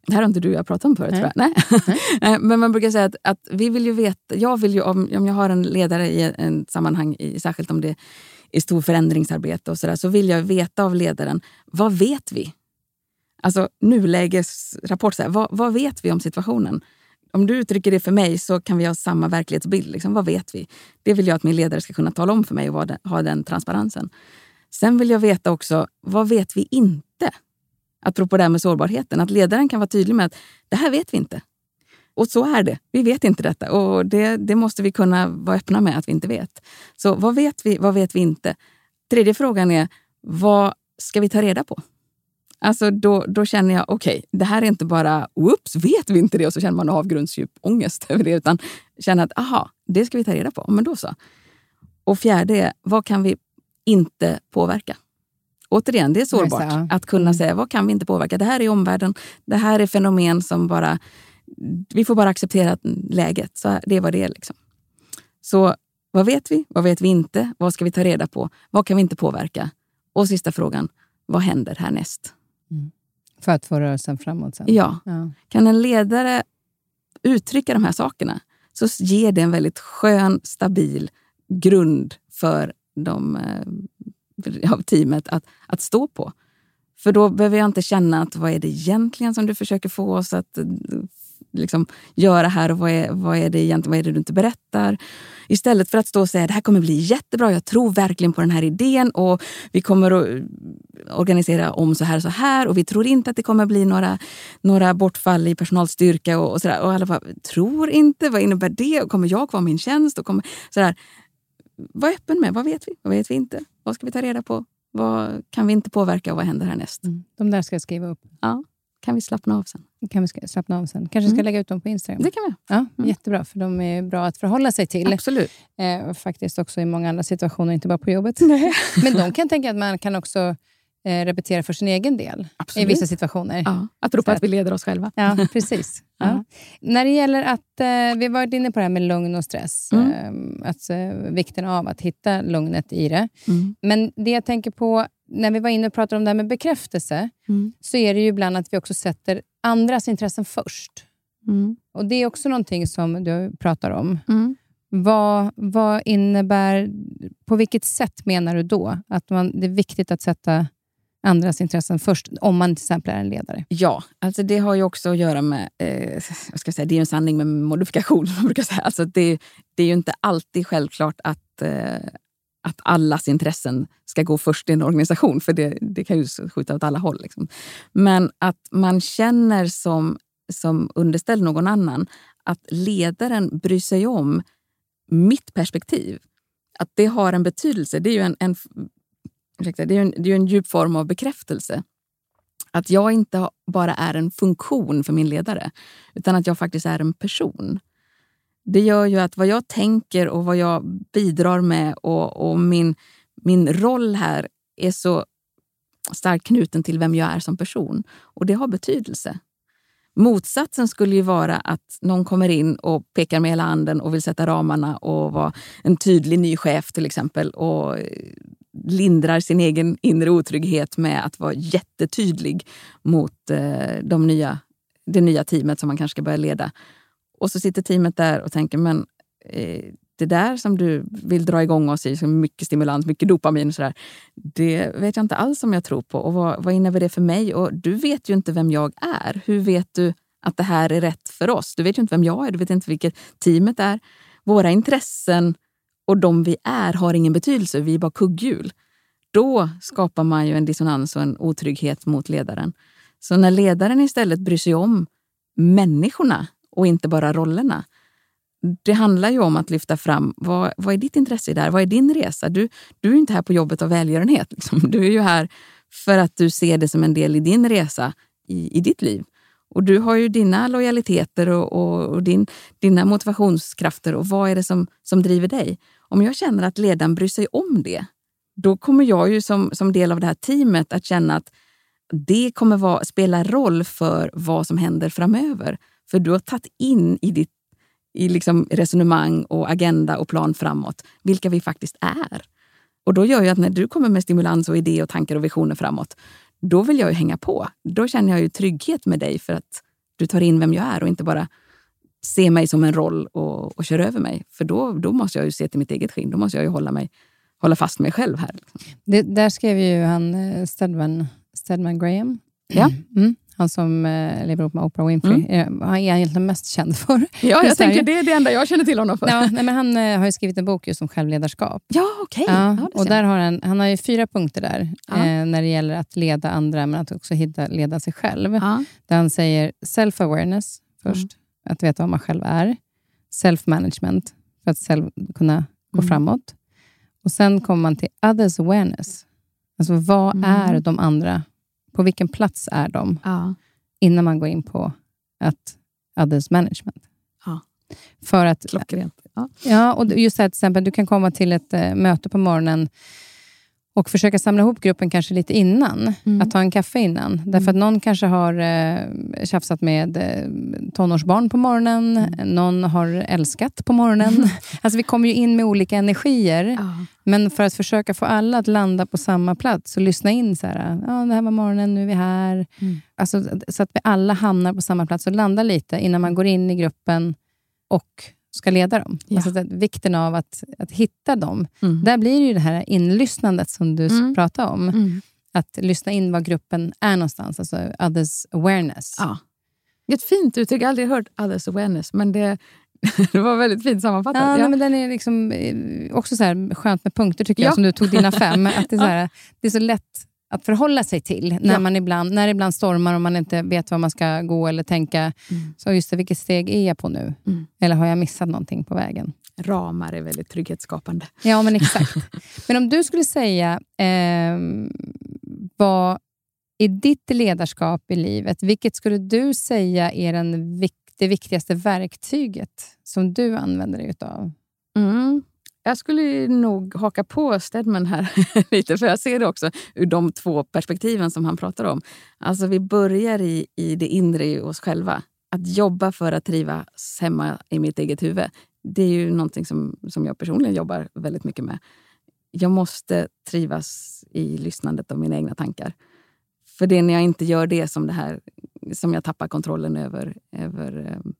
Det här har inte du och jag pratat om förut Nej. tror jag. Nej. Nej, Men man brukar säga att, att vi vill ju veta, jag vill ju om, om jag har en ledare i en sammanhang, i, särskilt om det är stor förändringsarbete och sådär, så vill jag veta av ledaren, vad vet vi? Alltså nulägesrapport, så här, vad, vad vet vi om situationen? Om du uttrycker det för mig så kan vi ha samma verklighetsbild. Liksom, vad vet vi? Det vill jag att min ledare ska kunna tala om för mig och ha den transparensen. Sen vill jag veta också, vad vet vi inte? Apropå det här med sårbarheten, att ledaren kan vara tydlig med att det här vet vi inte. Och så är det. Vi vet inte detta och det, det måste vi kunna vara öppna med att vi inte vet. Så vad vet vi, vad vet vi inte? Tredje frågan är, vad ska vi ta reda på? Alltså då, då känner jag, okej, det här är inte bara oops, vet vi inte det? Och så känner man avgrundsdjup ångest över det. Utan känner att aha, det ska vi ta reda på. Men då så. Och fjärde är, vad kan vi inte påverka? Återigen, det är sårbart att kunna Mm. säga vad kan vi inte påverka? Det här är omvärlden. Det här är fenomen som bara... Vi får bara acceptera läget. Så det är vad det är. Liksom. Så vad vet vi? Vad vet vi inte? Vad ska vi ta reda på? Vad kan vi inte påverka? Och sista frågan, vad händer härnäst? För att få rörelsen framåt sen. Ja, Ja. kan en ledare uttrycka de här sakerna så ger det en väldigt skön, stabil grund för de, eh, ja, teamet att, att stå på. För då behöver jag inte känna att vad är det egentligen som du försöker få oss att eh, liksom, göra här och vad är, vad är det egentligen vad är det du inte berättar? Istället för att stå och säga det här kommer bli jättebra, jag tror verkligen på den här idén och vi kommer att eh, organisera om så här och så här och vi tror inte att det kommer bli några, några bortfall i personalstyrka och, och sådär. Och alla bara, tror inte, vad innebär det? Och kommer jag kvar min tjänst? Och kommer, sådär. Var öppen med, vad vet vi? Vad vet vi inte? Vad ska vi ta reda på? Vad kan vi inte påverka och vad händer härnäst? Mm. De där ska jag skriva upp. Kan vi slappna av sen? Kan vi slappna av sen. Kanske ska Mm. lägga ut dem på Instagram. Det kan vi. Ja, Mm. Jättebra, för de är bra att förhålla sig till. Absolut. Eh, faktiskt också i många andra situationer, inte bara på jobbet. Men de kan tänka att man kan också eh, repetera för sin egen del Absolut. i vissa situationer. Ja, apropå Så att vi leder oss själva. Ja, precis. Ja. Ja. När det gäller att, eh, vi varit inne på det här med lugn och stress. Mm. Eh, att, eh, vikten av att hitta lugnet i det. Mm. Men det jag tänker på, när vi var inne och pratade om det här med bekräftelse, Mm. så är det ju ibland att vi också sätter andras intressen först. Mm. Och Det är också någonting som du pratar om. Mm. Vad, vad innebär, på vilket sätt menar du då att man, det är viktigt att sätta andras intressen först, om man till exempel är en ledare? Ja, alltså det har ju också att göra med... Eh, vad ska jag säga, det är en sanning med modifikation. Man brukar säga. Alltså det, det är ju inte alltid självklart att, eh, att allas intressen ska gå först i en organisation. För det, det kan ju skjuta åt alla håll. Liksom. Men att man känner som, som underställd någon annan att ledaren bryr sig om mitt perspektiv. Att det har en betydelse. Det är ju en, en, ursäkta, det är en, det är en djup form av bekräftelse. Att jag inte bara är en funktion för min ledare, utan att jag faktiskt är en person. Det gör ju att vad jag tänker och vad jag bidrar med och, och min, min roll här är så starkt knuten till vem jag är som person. Och det har betydelse. Motsatsen skulle ju vara att någon kommer in och pekar med hela handen och vill sätta ramarna och vara en tydlig ny chef till exempel och eh, lindrar sin egen inre otrygghet med att vara jättetydlig mot eh, de nya, det nya teamet som man kanske ska börja leda. Och så sitter teamet där och tänker, men eh, det där som du vill dra igång oss i, så mycket stimulans, mycket dopamin och sådär, det vet jag inte alls om jag tror på. Och vad, vad innebär det för mig? Och du vet ju inte vem jag är. Hur vet du att det här är rätt för oss? Du vet ju inte vem jag är, du vet inte vilket teamet är. Våra intressen och de vi är har ingen betydelse, vi är bara kugghjul. Då skapar man ju en dissonans och en otrygghet mot ledaren. Så när ledaren istället bryr sig om människorna och inte bara rollerna, det handlar ju om att lyfta fram vad, vad är ditt intresse i det här? Vad är din resa? Du, du är inte här på jobbet av välgörenhet. Liksom. Du är ju här för att du ser det som en del i din resa i, i ditt liv. Och du har ju dina lojaliteter och, och, och din, dina motivationskrafter och vad är det som, som driver dig? Om jag känner att ledaren bryr sig om det, då kommer jag ju som, som del av det här teamet att känna att det kommer vara, spela roll för vad som händer framöver. För du har tagit in i ditt i liksom resonemang och agenda och plan framåt vilka vi faktiskt är. Och då gör ju att när du kommer med stimulans och idé och tankar och visioner framåt, då vill jag ju hänga på. Då känner jag ju trygghet med dig för att du tar in vem jag är och inte bara ser mig som en roll och, och kör över mig. För då, då måste jag ju se till mitt eget skinn. Då måste jag ju hålla, mig, hålla fast mig själv här. Det, där skrev ju han eh, Stedman, Stedman Graham. Ja. Mm. Han som eh, lever ihop med Oprah Winfrey. Mm. Eh, han är egentligen mest känd för. Ja, jag tänker det är det enda jag känner till honom för. Ja, nej, men han eh, har skrivit en bok just om självledarskap. Ja, okej. Okay. Ja, och där har han, han har ju fyra punkter där ja. eh, när det gäller att leda andra, men att också hitta, leda sig själv. Ja. Där han säger self-awareness först, mm. att veta vad man själv är. Self-management, för att själv kunna gå mm. framåt. Och Sen kommer man till others awareness. Alltså vad mm. är de andra på vilken plats är de ja. innan man går in på att others management? Ja. För att, Klockrent. Ja. ja, och just här, till exempel, du kan komma till ett äh, möte på morgonen och försöka samla ihop gruppen kanske lite innan. Mm. Att ta en kaffe innan. Därför mm. att någon kanske har eh, tjafsat med eh, tonårsbarn på morgonen. Mm. Någon har älskat på morgonen. alltså vi kommer ju in med olika energier. Ja. Men för att försöka få alla att landa på samma plats och lyssna in. så här, ja, Det här var morgonen, nu är vi här. Mm. Alltså, så att vi alla hamnar på samma plats och landar lite innan man går in i gruppen och ska leda dem. Ja. Alltså att, vikten av att, att hitta dem. Mm. Där blir det ju det här inlyssnandet som du mm. pratade om. Mm. Att lyssna in var gruppen är någonstans, alltså others awareness. Ja. Ett fint uttryck, jag har aldrig hört others awareness, men det, det var väldigt fint sammanfattat. Ja, ja. men den är liksom eh, också så här skönt med punkter, tycker ja. jag, som du tog dina fem. Att det, är så här, det är så lätt att förhålla sig till när, ja. man ibland, när det ibland stormar och man inte vet var man ska gå eller tänka. Mm. Så just det, vilket steg är jag på nu? Mm. Eller har jag missat någonting på vägen? Ramar är väldigt trygghetsskapande. Ja, men exakt. men om du skulle säga eh, vad i ditt ledarskap i livet, vilket skulle du säga är den, det viktigaste verktyget som du använder dig av? Mm. Jag skulle nog haka på Stedman här lite, för jag ser det också ur de två perspektiven som han pratar om. Alltså vi börjar i, i det inre i oss själva. Att jobba för att trivas hemma i mitt eget huvud. Det är ju någonting som, som jag personligen jobbar väldigt mycket med. Jag måste trivas i lyssnandet av mina egna tankar. För det är när jag inte gör det som, det här, som jag tappar kontrollen över, över eh,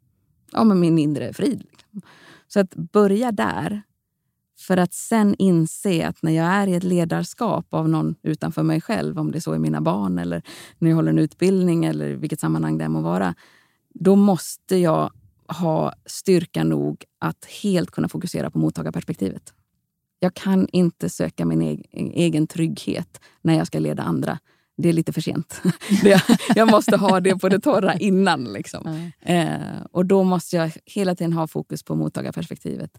ja, min inre frid. Liksom. Så att börja där för att sen inse att när jag är i ett ledarskap av någon utanför mig själv, om det så är mina barn eller när jag håller en utbildning eller vilket sammanhang det må vara, då måste jag ha styrka nog att helt kunna fokusera på mottagarperspektivet. Jag kan inte söka min egen trygghet när jag ska leda andra det är lite för sent. Jag måste ha det på det torra innan. Liksom. Eh, och då måste jag hela tiden ha fokus på mottagarperspektivet.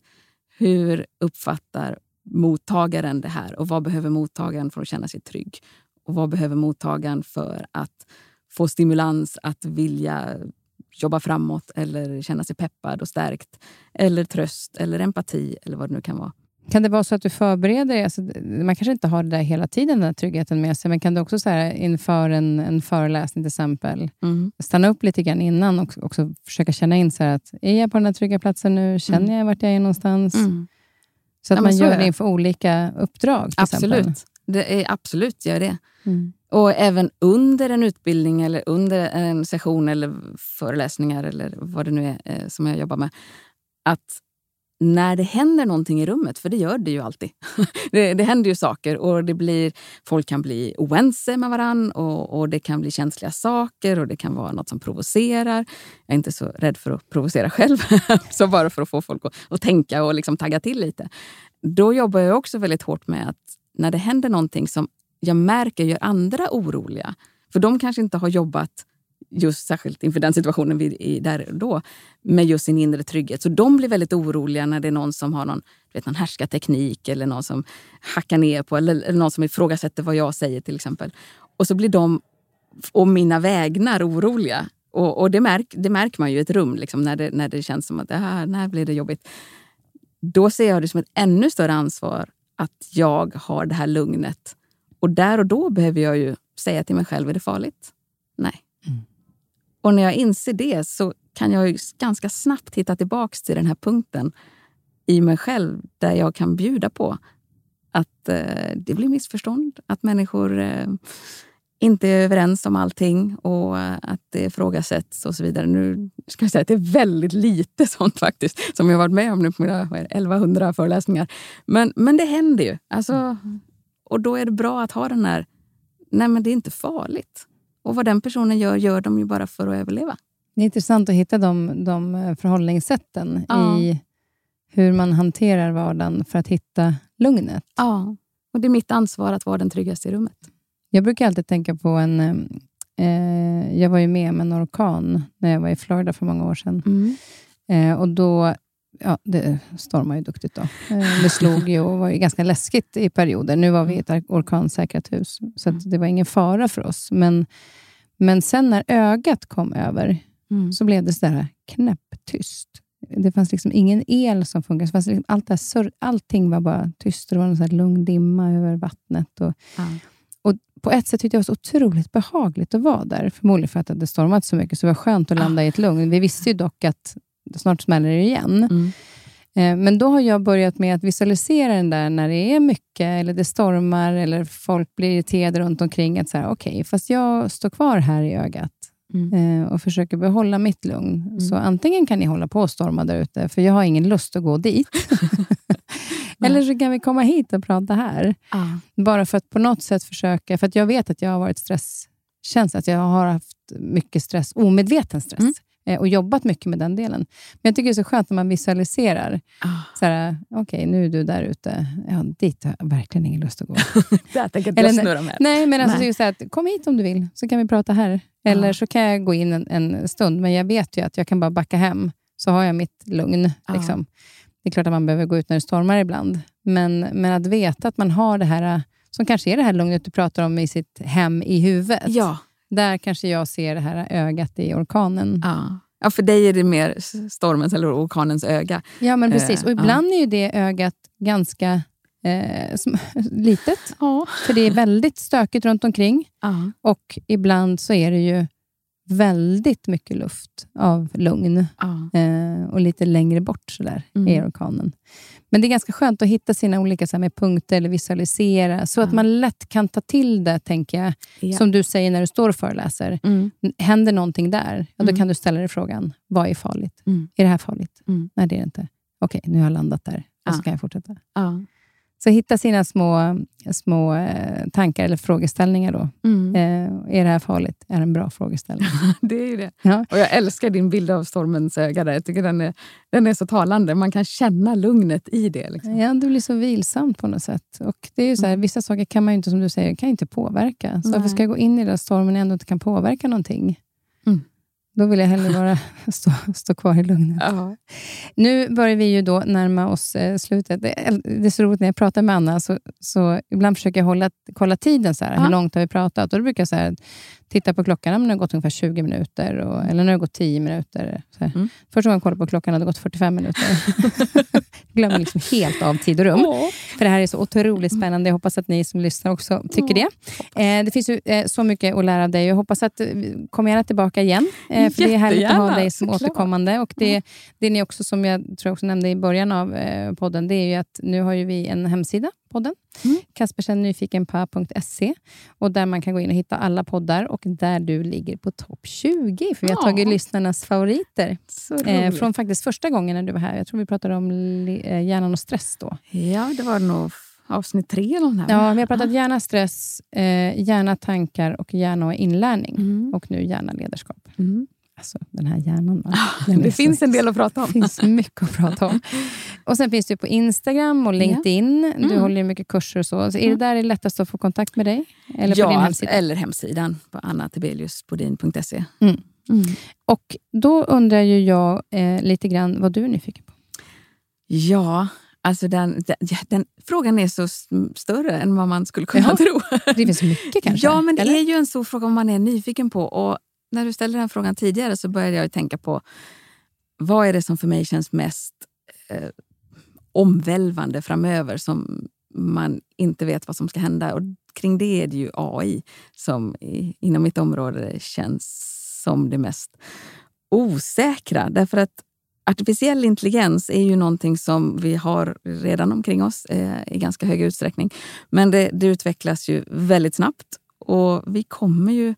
Hur uppfattar mottagaren det här? Och vad behöver mottagaren för att känna sig trygg? Och vad behöver mottagaren för att få stimulans att vilja jobba framåt eller känna sig peppad och stärkt? Eller tröst eller empati eller vad det nu kan vara. Kan det vara så att du förbereder dig? Alltså, man kanske inte har det där hela tiden, den tryggheten med sig, men kan du också så här, inför en, en föreläsning till exempel, Mm. stanna upp lite grann innan och också försöka känna in så här att är jag på den här trygga platsen nu? Känner Mm. jag vart jag är någonstans? Mm. Så att Ja, man så gör det inför olika uppdrag. Absolut. Det är absolut gör det. Mm. Och även under en utbildning eller under en session eller föreläsningar eller vad det nu är eh, som jag jobbar med. Att när det händer någonting i rummet, för det gör det ju alltid. det, det händer ju saker och det blir, folk kan bli oense med varann och, och det kan bli känsliga saker och det kan vara något som provocerar. Jag är inte så rädd för att provocera själv, så bara för att få folk att, att tänka och liksom tagga till lite. Då jobbar jag också väldigt hårt med att när det händer någonting som jag märker gör andra oroliga, för de kanske inte har jobbat just särskilt inför den situationen vi är där och då, med just sin inre trygghet. Så de blir väldigt oroliga när det är någon som har någon, vet, någon härskarteknik eller någon som hackar ner på eller, eller någon som ifrågasätter vad jag säger till exempel. Och så blir de å mina vägnar oroliga. Och, och det, märk, det märker man ju i ett rum liksom, när, det, när det känns som att det här, när blir det jobbigt. Då ser jag det som ett ännu större ansvar att jag har det här lugnet. Och där och då behöver jag ju säga till mig själv, är det farligt? Nej. Och när jag inser det så kan jag ju ganska snabbt hitta tillbaks till den här punkten i mig själv där jag kan bjuda på att eh, det blir missförstånd, att människor eh, inte är överens om allting och eh, att det ifrågasätts och så vidare. Nu ska jag säga att det är väldigt lite sånt faktiskt som jag varit med om nu på mina vad är det, 1100 föreläsningar. Men, men det händer ju. Alltså, och då är det bra att ha den här, nej men det är inte farligt. Och vad den personen gör, gör de ju bara för att överleva. Det är intressant att hitta de, de eh, förhållningssätten Ja. i hur man hanterar vardagen för att hitta lugnet. Ja. Och det är mitt ansvar att vara den tryggaste i rummet. Jag brukar alltid tänka på en... Eh, jag var ju med om en orkan när jag var i Florida för många år sedan. Eh, och då, ja, det stormade ju duktigt då. Eh, det slog ju och var ju ganska läskigt i perioder. Nu var vi i ett orkansäkrat hus, så att det var ingen fara för oss. Men, men sen när ögat kom över, Mm. så blev det sådär knäpptyst. Det fanns liksom ingen el som funkade. Det liksom allt det surr, allting var bara tyst. Det var en sån lugn dimma över vattnet. Och, Ja. och på ett sätt tyckte jag det var så otroligt behagligt att vara där. Förmodligen för att det hade stormat så mycket, så det var skönt att landa i ett lugn. Vi visste ju dock att snart smäller det igen. Mm. Eh, Men då har jag börjat med att visualisera den där när det är mycket, eller det stormar, eller folk blir irriterade runt omkring. Att så här, okej, fast jag står kvar här i ögat Mm. eh, och försöker behålla mitt lugn. Så antingen kan ni hålla på och storma där ute, för jag har ingen lust att gå dit. eller så kan vi komma hit och prata här. Ja. Bara för att på något sätt försöka, för jag vet att jag har varit stresskänslig, att jag har haft mycket stress, omedveten stress. Mm. Eh, Och jobbat mycket med den delen. Men jag tycker det är så skönt när man visualiserar. Ah. Så här, Okej, nu är du där ute. Ja, dit har jag verkligen ingen lust att gå. Där tänker inte jag nej. snurra med. Nej, men alltså, Nej. så att, kom hit om du vill, så kan vi prata här. Eller Ja. så kan jag gå in en, en stund, men jag vet ju att jag kan bara backa hem, så har jag mitt lugn. Ja. Liksom. Det är klart att man behöver gå ut när det stormar ibland, men, men att veta att man har det här, som kanske är det här lugnet du pratar om i sitt hem i huvudet. Ja. Där kanske jag ser det här ögat i orkanen. Ja. ja, för dig är det mer stormens eller orkanens öga. Ja, men precis. Och Eh, ibland är ju det ögat ganska eh, litet, Ja. för det är väldigt stökigt runt omkring. Ja. Och ibland så är det ju väldigt mycket luft av lugn Ja. eh, och lite längre bort sådär, Mm. är orkanen. Men det är ganska skönt att hitta sina olika så här, med punkter eller visualisera, så att Ja. man lätt kan ta till det, tänker jag. Ja. Som du säger när du står och föreläser. Mm. Händer någonting där, ja, då Mm. kan du ställa dig frågan, vad är farligt? Mm. Är det här farligt? Mm. Nej, det är det inte. Okej, nu har jag landat där. Och så kan jag fortsätta. Ja. Så hitta sina små, små eh, tankar eller frågeställningar då. Mm. Eh, är det här farligt? Är det en bra frågeställning? Det är ju det. Ja. Och jag älskar din bild av stormens öga. Där. Jag tycker den är, den är så talande. Man kan känna lugnet i det. Liksom. Ja, det blir så vilsamt på något sätt. Och det är ju så här, Vissa saker kan man ju inte, som du säger, kan inte påverka. Så Nej. varför ska jag gå in i den stormen när jag ändå inte kan påverka någonting? Då vill jag hellre bara stå, stå kvar i lugnet. Ja. Nu börjar vi ju då närma oss eh, slutet. Det är, så roligt när jag pratar med Anna, så, så ibland försöker jag hålla, kolla tiden. Så här. Hur långt har vi pratat? Och då brukar jag så här, titta på klockan, om det har gått ungefär 20 minuter, och, eller det har gått 10 minuter. Så. Mm. Första gången jag kollade på klockan hade det gått 45 minuter. glömmer liksom helt av tid och rum. Åh. För det här är så otroligt spännande. Jag hoppas att ni som lyssnar också tycker det. Eh, det finns ju eh, så mycket att lära av dig. Jag hoppas att eh, kom gärna tillbaka igen. Eh, för det är härligt att ha dig som såklart. återkommande. Och det, det ni också, som jag tror jag också nämnde i början av eh, podden, det är ju att nu har ju vi en hemsida, podden. Mm. kaspersennyfikenpa.se och där man kan gå in och hitta alla poddar och där du ligger på topp 20. För vi har Ja. tagit lyssnarnas favoriter. Eh, från faktiskt första gången när du var här. Jag tror vi pratade om eh, hjärnan och stress då. Ja, det var nog avsnitt tre eller här. Ja, vi har pratat hjärna, stress, eh, hjärna, tankar och hjärna och inlärning. Mm. Och nu hjärna, ledarskap. Mm. Alltså den här hjärnan. va? Den är Det så- finns en del att prata Det om. finns mycket att prata om. Och Sen finns du på Instagram och LinkedIn. Du Mm. håller ju mycket kurser och så. så är det Mm. där det lättast att få kontakt med dig? Eller på ja, din alltså, hemsida? eller hemsidan på annatibeliusbodin.se. Mm. Mm. Och Då undrar ju jag eh, lite grann vad du är nyfiken på. Ja, alltså den, den, ja, den frågan är så större än vad man skulle kunna Jaha. tro. Det finns mycket kanske? Ja, men det eller? är ju en stor fråga om man är nyfiken på. Och när du ställde den frågan tidigare så började jag tänka på vad är det som för mig känns mest eh, omvälvande framöver som man inte vet vad som ska hända. Och kring det är det ju AI som i, inom mitt område känns som det mest osäkra. Därför att artificiell intelligens är ju någonting som vi har redan omkring oss eh, i ganska hög utsträckning. Men det, det utvecklas ju väldigt snabbt och vi kommer ju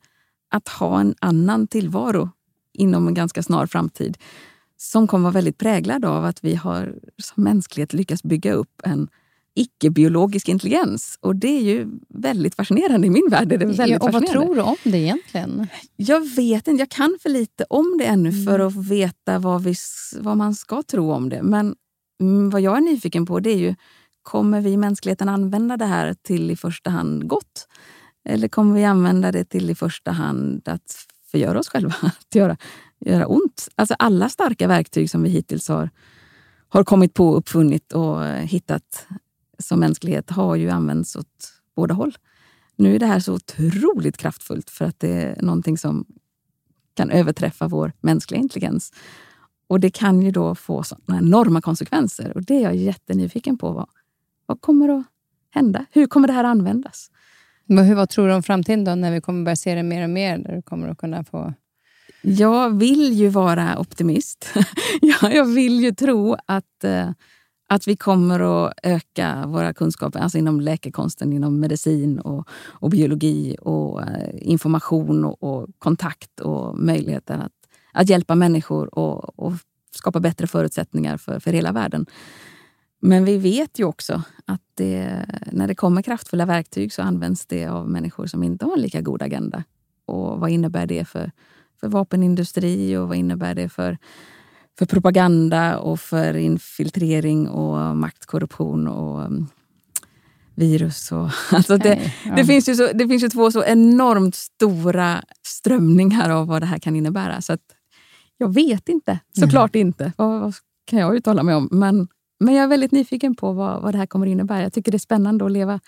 att ha en annan tillvaro inom en ganska snar framtid som kommer vara väldigt präglad av att vi har som mänsklighet lyckats bygga upp en icke-biologisk intelligens. Och det är ju väldigt fascinerande i min värld. Är det väldigt ja, och vad tror du om det egentligen? Jag vet inte, jag kan för lite om det ännu Mm. för att veta vad, vi, vad man ska tro om det. Men mm, vad jag är nyfiken på det är ju, kommer vi mänskligheten använda det här till i första hand gott? Eller kommer vi använda det till i första hand att förgöra oss själva? Att göra, göra ont? Alltså alla starka verktyg som vi hittills har, har kommit på, uppfunnit och eh, hittat som mänsklighet har ju använts åt båda håll. Nu är det här så otroligt kraftfullt för att det är någonting som kan överträffa vår mänskliga intelligens. Och det kan ju då få sådana enorma konsekvenser. Och det är jag jättenyfiken på. Vad, vad kommer att hända? Hur kommer det här användas? Men hur, vad tror du om framtiden då, när vi kommer börja se det mer och mer? Där du kommer att kunna få... Jag vill ju vara optimist. Ja, jag vill ju tro att, eh, att vi kommer att öka våra kunskaper alltså inom läkekonsten, inom medicin och, och biologi och eh, information och, och kontakt och möjligheter att, att hjälpa människor och, och skapa bättre förutsättningar för, för hela världen. Men vi vet ju också att det, när det kommer kraftfulla verktyg så används det av människor som inte har en lika god agenda. Och vad innebär det för, för vapenindustri och vad innebär det för, för propaganda och för infiltrering och maktkorruption och um, virus. Och, alltså det, Nej, ja. det, finns ju så, det finns ju två så enormt stora strömningar av vad det här kan innebära. Så att jag vet inte, såklart inte. Vad, vad kan jag uttala mig om? Men, men jag är väldigt nyfiken på vad, vad det här kommer innebära. Jag tycker det är spännande att leva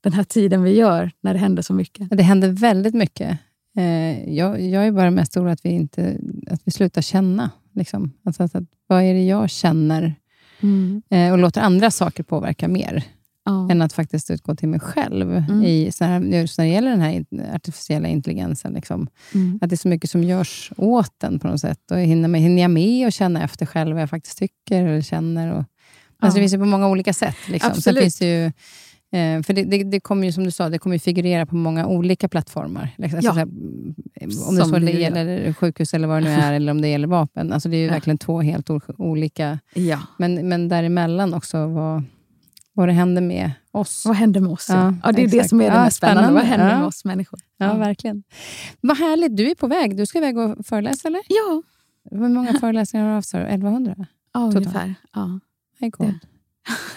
den här tiden vi gör när det händer så mycket. Det händer väldigt mycket. Eh, jag, jag är bara mest orolig att vi, inte, att vi slutar känna. Liksom. Alltså, att, att, vad är det jag känner? Eh, och låter andra saker påverka mer. Ja. än att faktiskt utgå till mig själv. Mm. I, så här, just när det gäller den här artificiella intelligensen. Liksom. Mm. Att det är så mycket som görs åt den på något sätt. Och hinner, hinner jag med att känna efter själv vad jag faktiskt tycker eller känner? Och, alltså, Det finns ju på många olika sätt. Liksom. Sen Absolut. finns det ju, eh, för det, det, det kommer ju, som du sa, det kommer ju figurera på många olika plattformar. Liksom. Ja. Alltså, så här, om det så det det gäller sjukhus eller vad det nu är, eller om det gäller vapen. Alltså, det är ju Ja. verkligen två helt olika Ja. men, men däremellan också, vad, vad det händer med oss. Vad händer med oss? Ja, Ja, ja, det är det exakt. som är det Ja, mest spännande. spännande. Vad händer Ja. med oss människor? Ja, verkligen. Vad härligt. Du är på väg. Du ska iväg och föreläsa, eller? Ja, Hur många föreläsningar har du haft? sa du? 1100? ja ungefär. Ja. My God.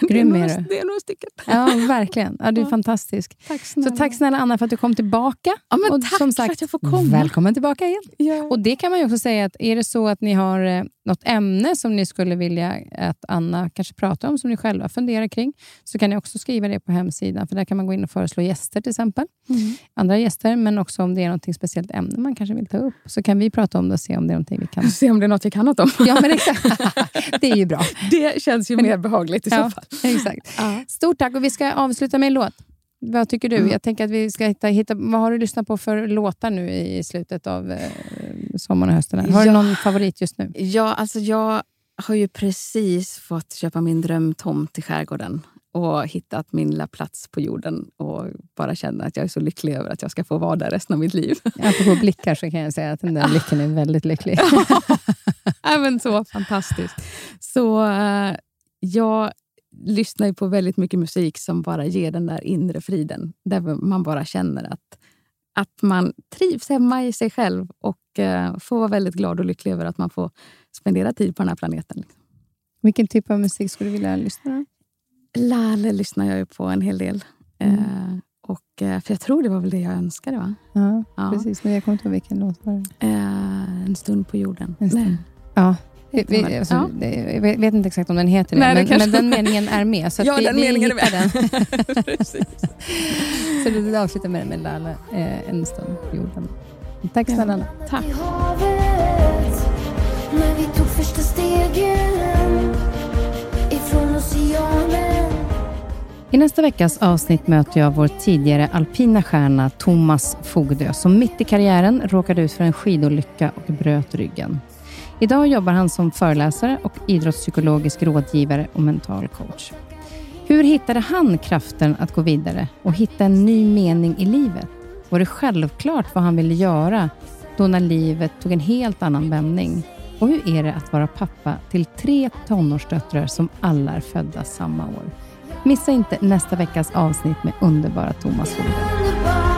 Är Grym är du. det är några stycken. Ja, verkligen. Ja, du är Ja. fantastisk. Tack Så snälla. tack snälla Anna för att du kom tillbaka. Ja, men Och tack som för sagt, att jag får komma. Välkommen tillbaka igen. Ja. Och Det kan man ju också säga att är det så att ni har eh, något ämne som ni skulle vilja att Anna kanske pratar om, som ni själva funderar kring, så kan ni också skriva det på hemsidan. För Där kan man gå in och föreslå gäster till exempel. Mm. Andra gäster, men också om det är något speciellt ämne man kanske vill ta upp. Så kan vi prata om det och se om det är någonting vi kan... Se om det är något vi kan något om. Ja, men exakt. det är ju bra. Det känns ju mer behagligt i så Ja, fall. exakt. Ja. Stort tack och vi ska avsluta med en låt. Vad tycker du? Mm. Jag tänker att vi ska hitta, hitta... Vad har du lyssnat på för låtar nu i slutet av eh, sommaren och hösten? Här? Har du Ja. någon favorit just nu? Ja, alltså jag har ju precis fått köpa min drömtomt i skärgården och hittat min lilla plats på jorden och bara känner att jag är så lycklig över att jag ska få vara där resten av mitt liv. Apropå blickar så kan jag säga att den där blicken är väldigt lycklig. Även så fantastiskt. Så eh, jag lyssnar ju på väldigt mycket musik som bara ger den där inre friden. Där man bara känner att, att man trivs hemma i sig själv och eh, får vara väldigt glad och lycklig över att man får spendera tid på den här planeten. Vilken typ av musik skulle du vilja lyssna på? Lale lyssnar jag ju på en hel del. Eh, och, eh, för jag tror det var väl det jag önskade, va? Ja, Ja. precis. Men jag kommer inte ihåg vilken låt var det Eh, en stund på jorden. En stund. Nej. Ja. Vi, vi, alltså, Ja. jag vet inte exakt om den heter det, Nej, men, kanske- men den meningen är med. Så Ja, vi, den vi meningen är med. den. Så du avslutar med, med Lale, eh, en stund på jorden. Tack Ja. snälla Anna. Tack. i havet när vi tog första stegen ifrån oceanen I nästa veckas avsnitt möter jag vår tidigare alpina stjärna Thomas Fogdö som mitt i karriären råkade ut för en skidolycka och bröt ryggen. Idag jobbar han som föreläsare och idrottspsykologisk rådgivare och mental coach. Hur hittade han kraften att gå vidare och hitta en ny mening i livet? Var det självklart vad han ville göra då när livet tog en helt annan vändning? Och hur är det att vara pappa till tre tonårsdöttrar som alla är födda samma år? Missa inte nästa veckas avsnitt med underbara Thomas Fogdö.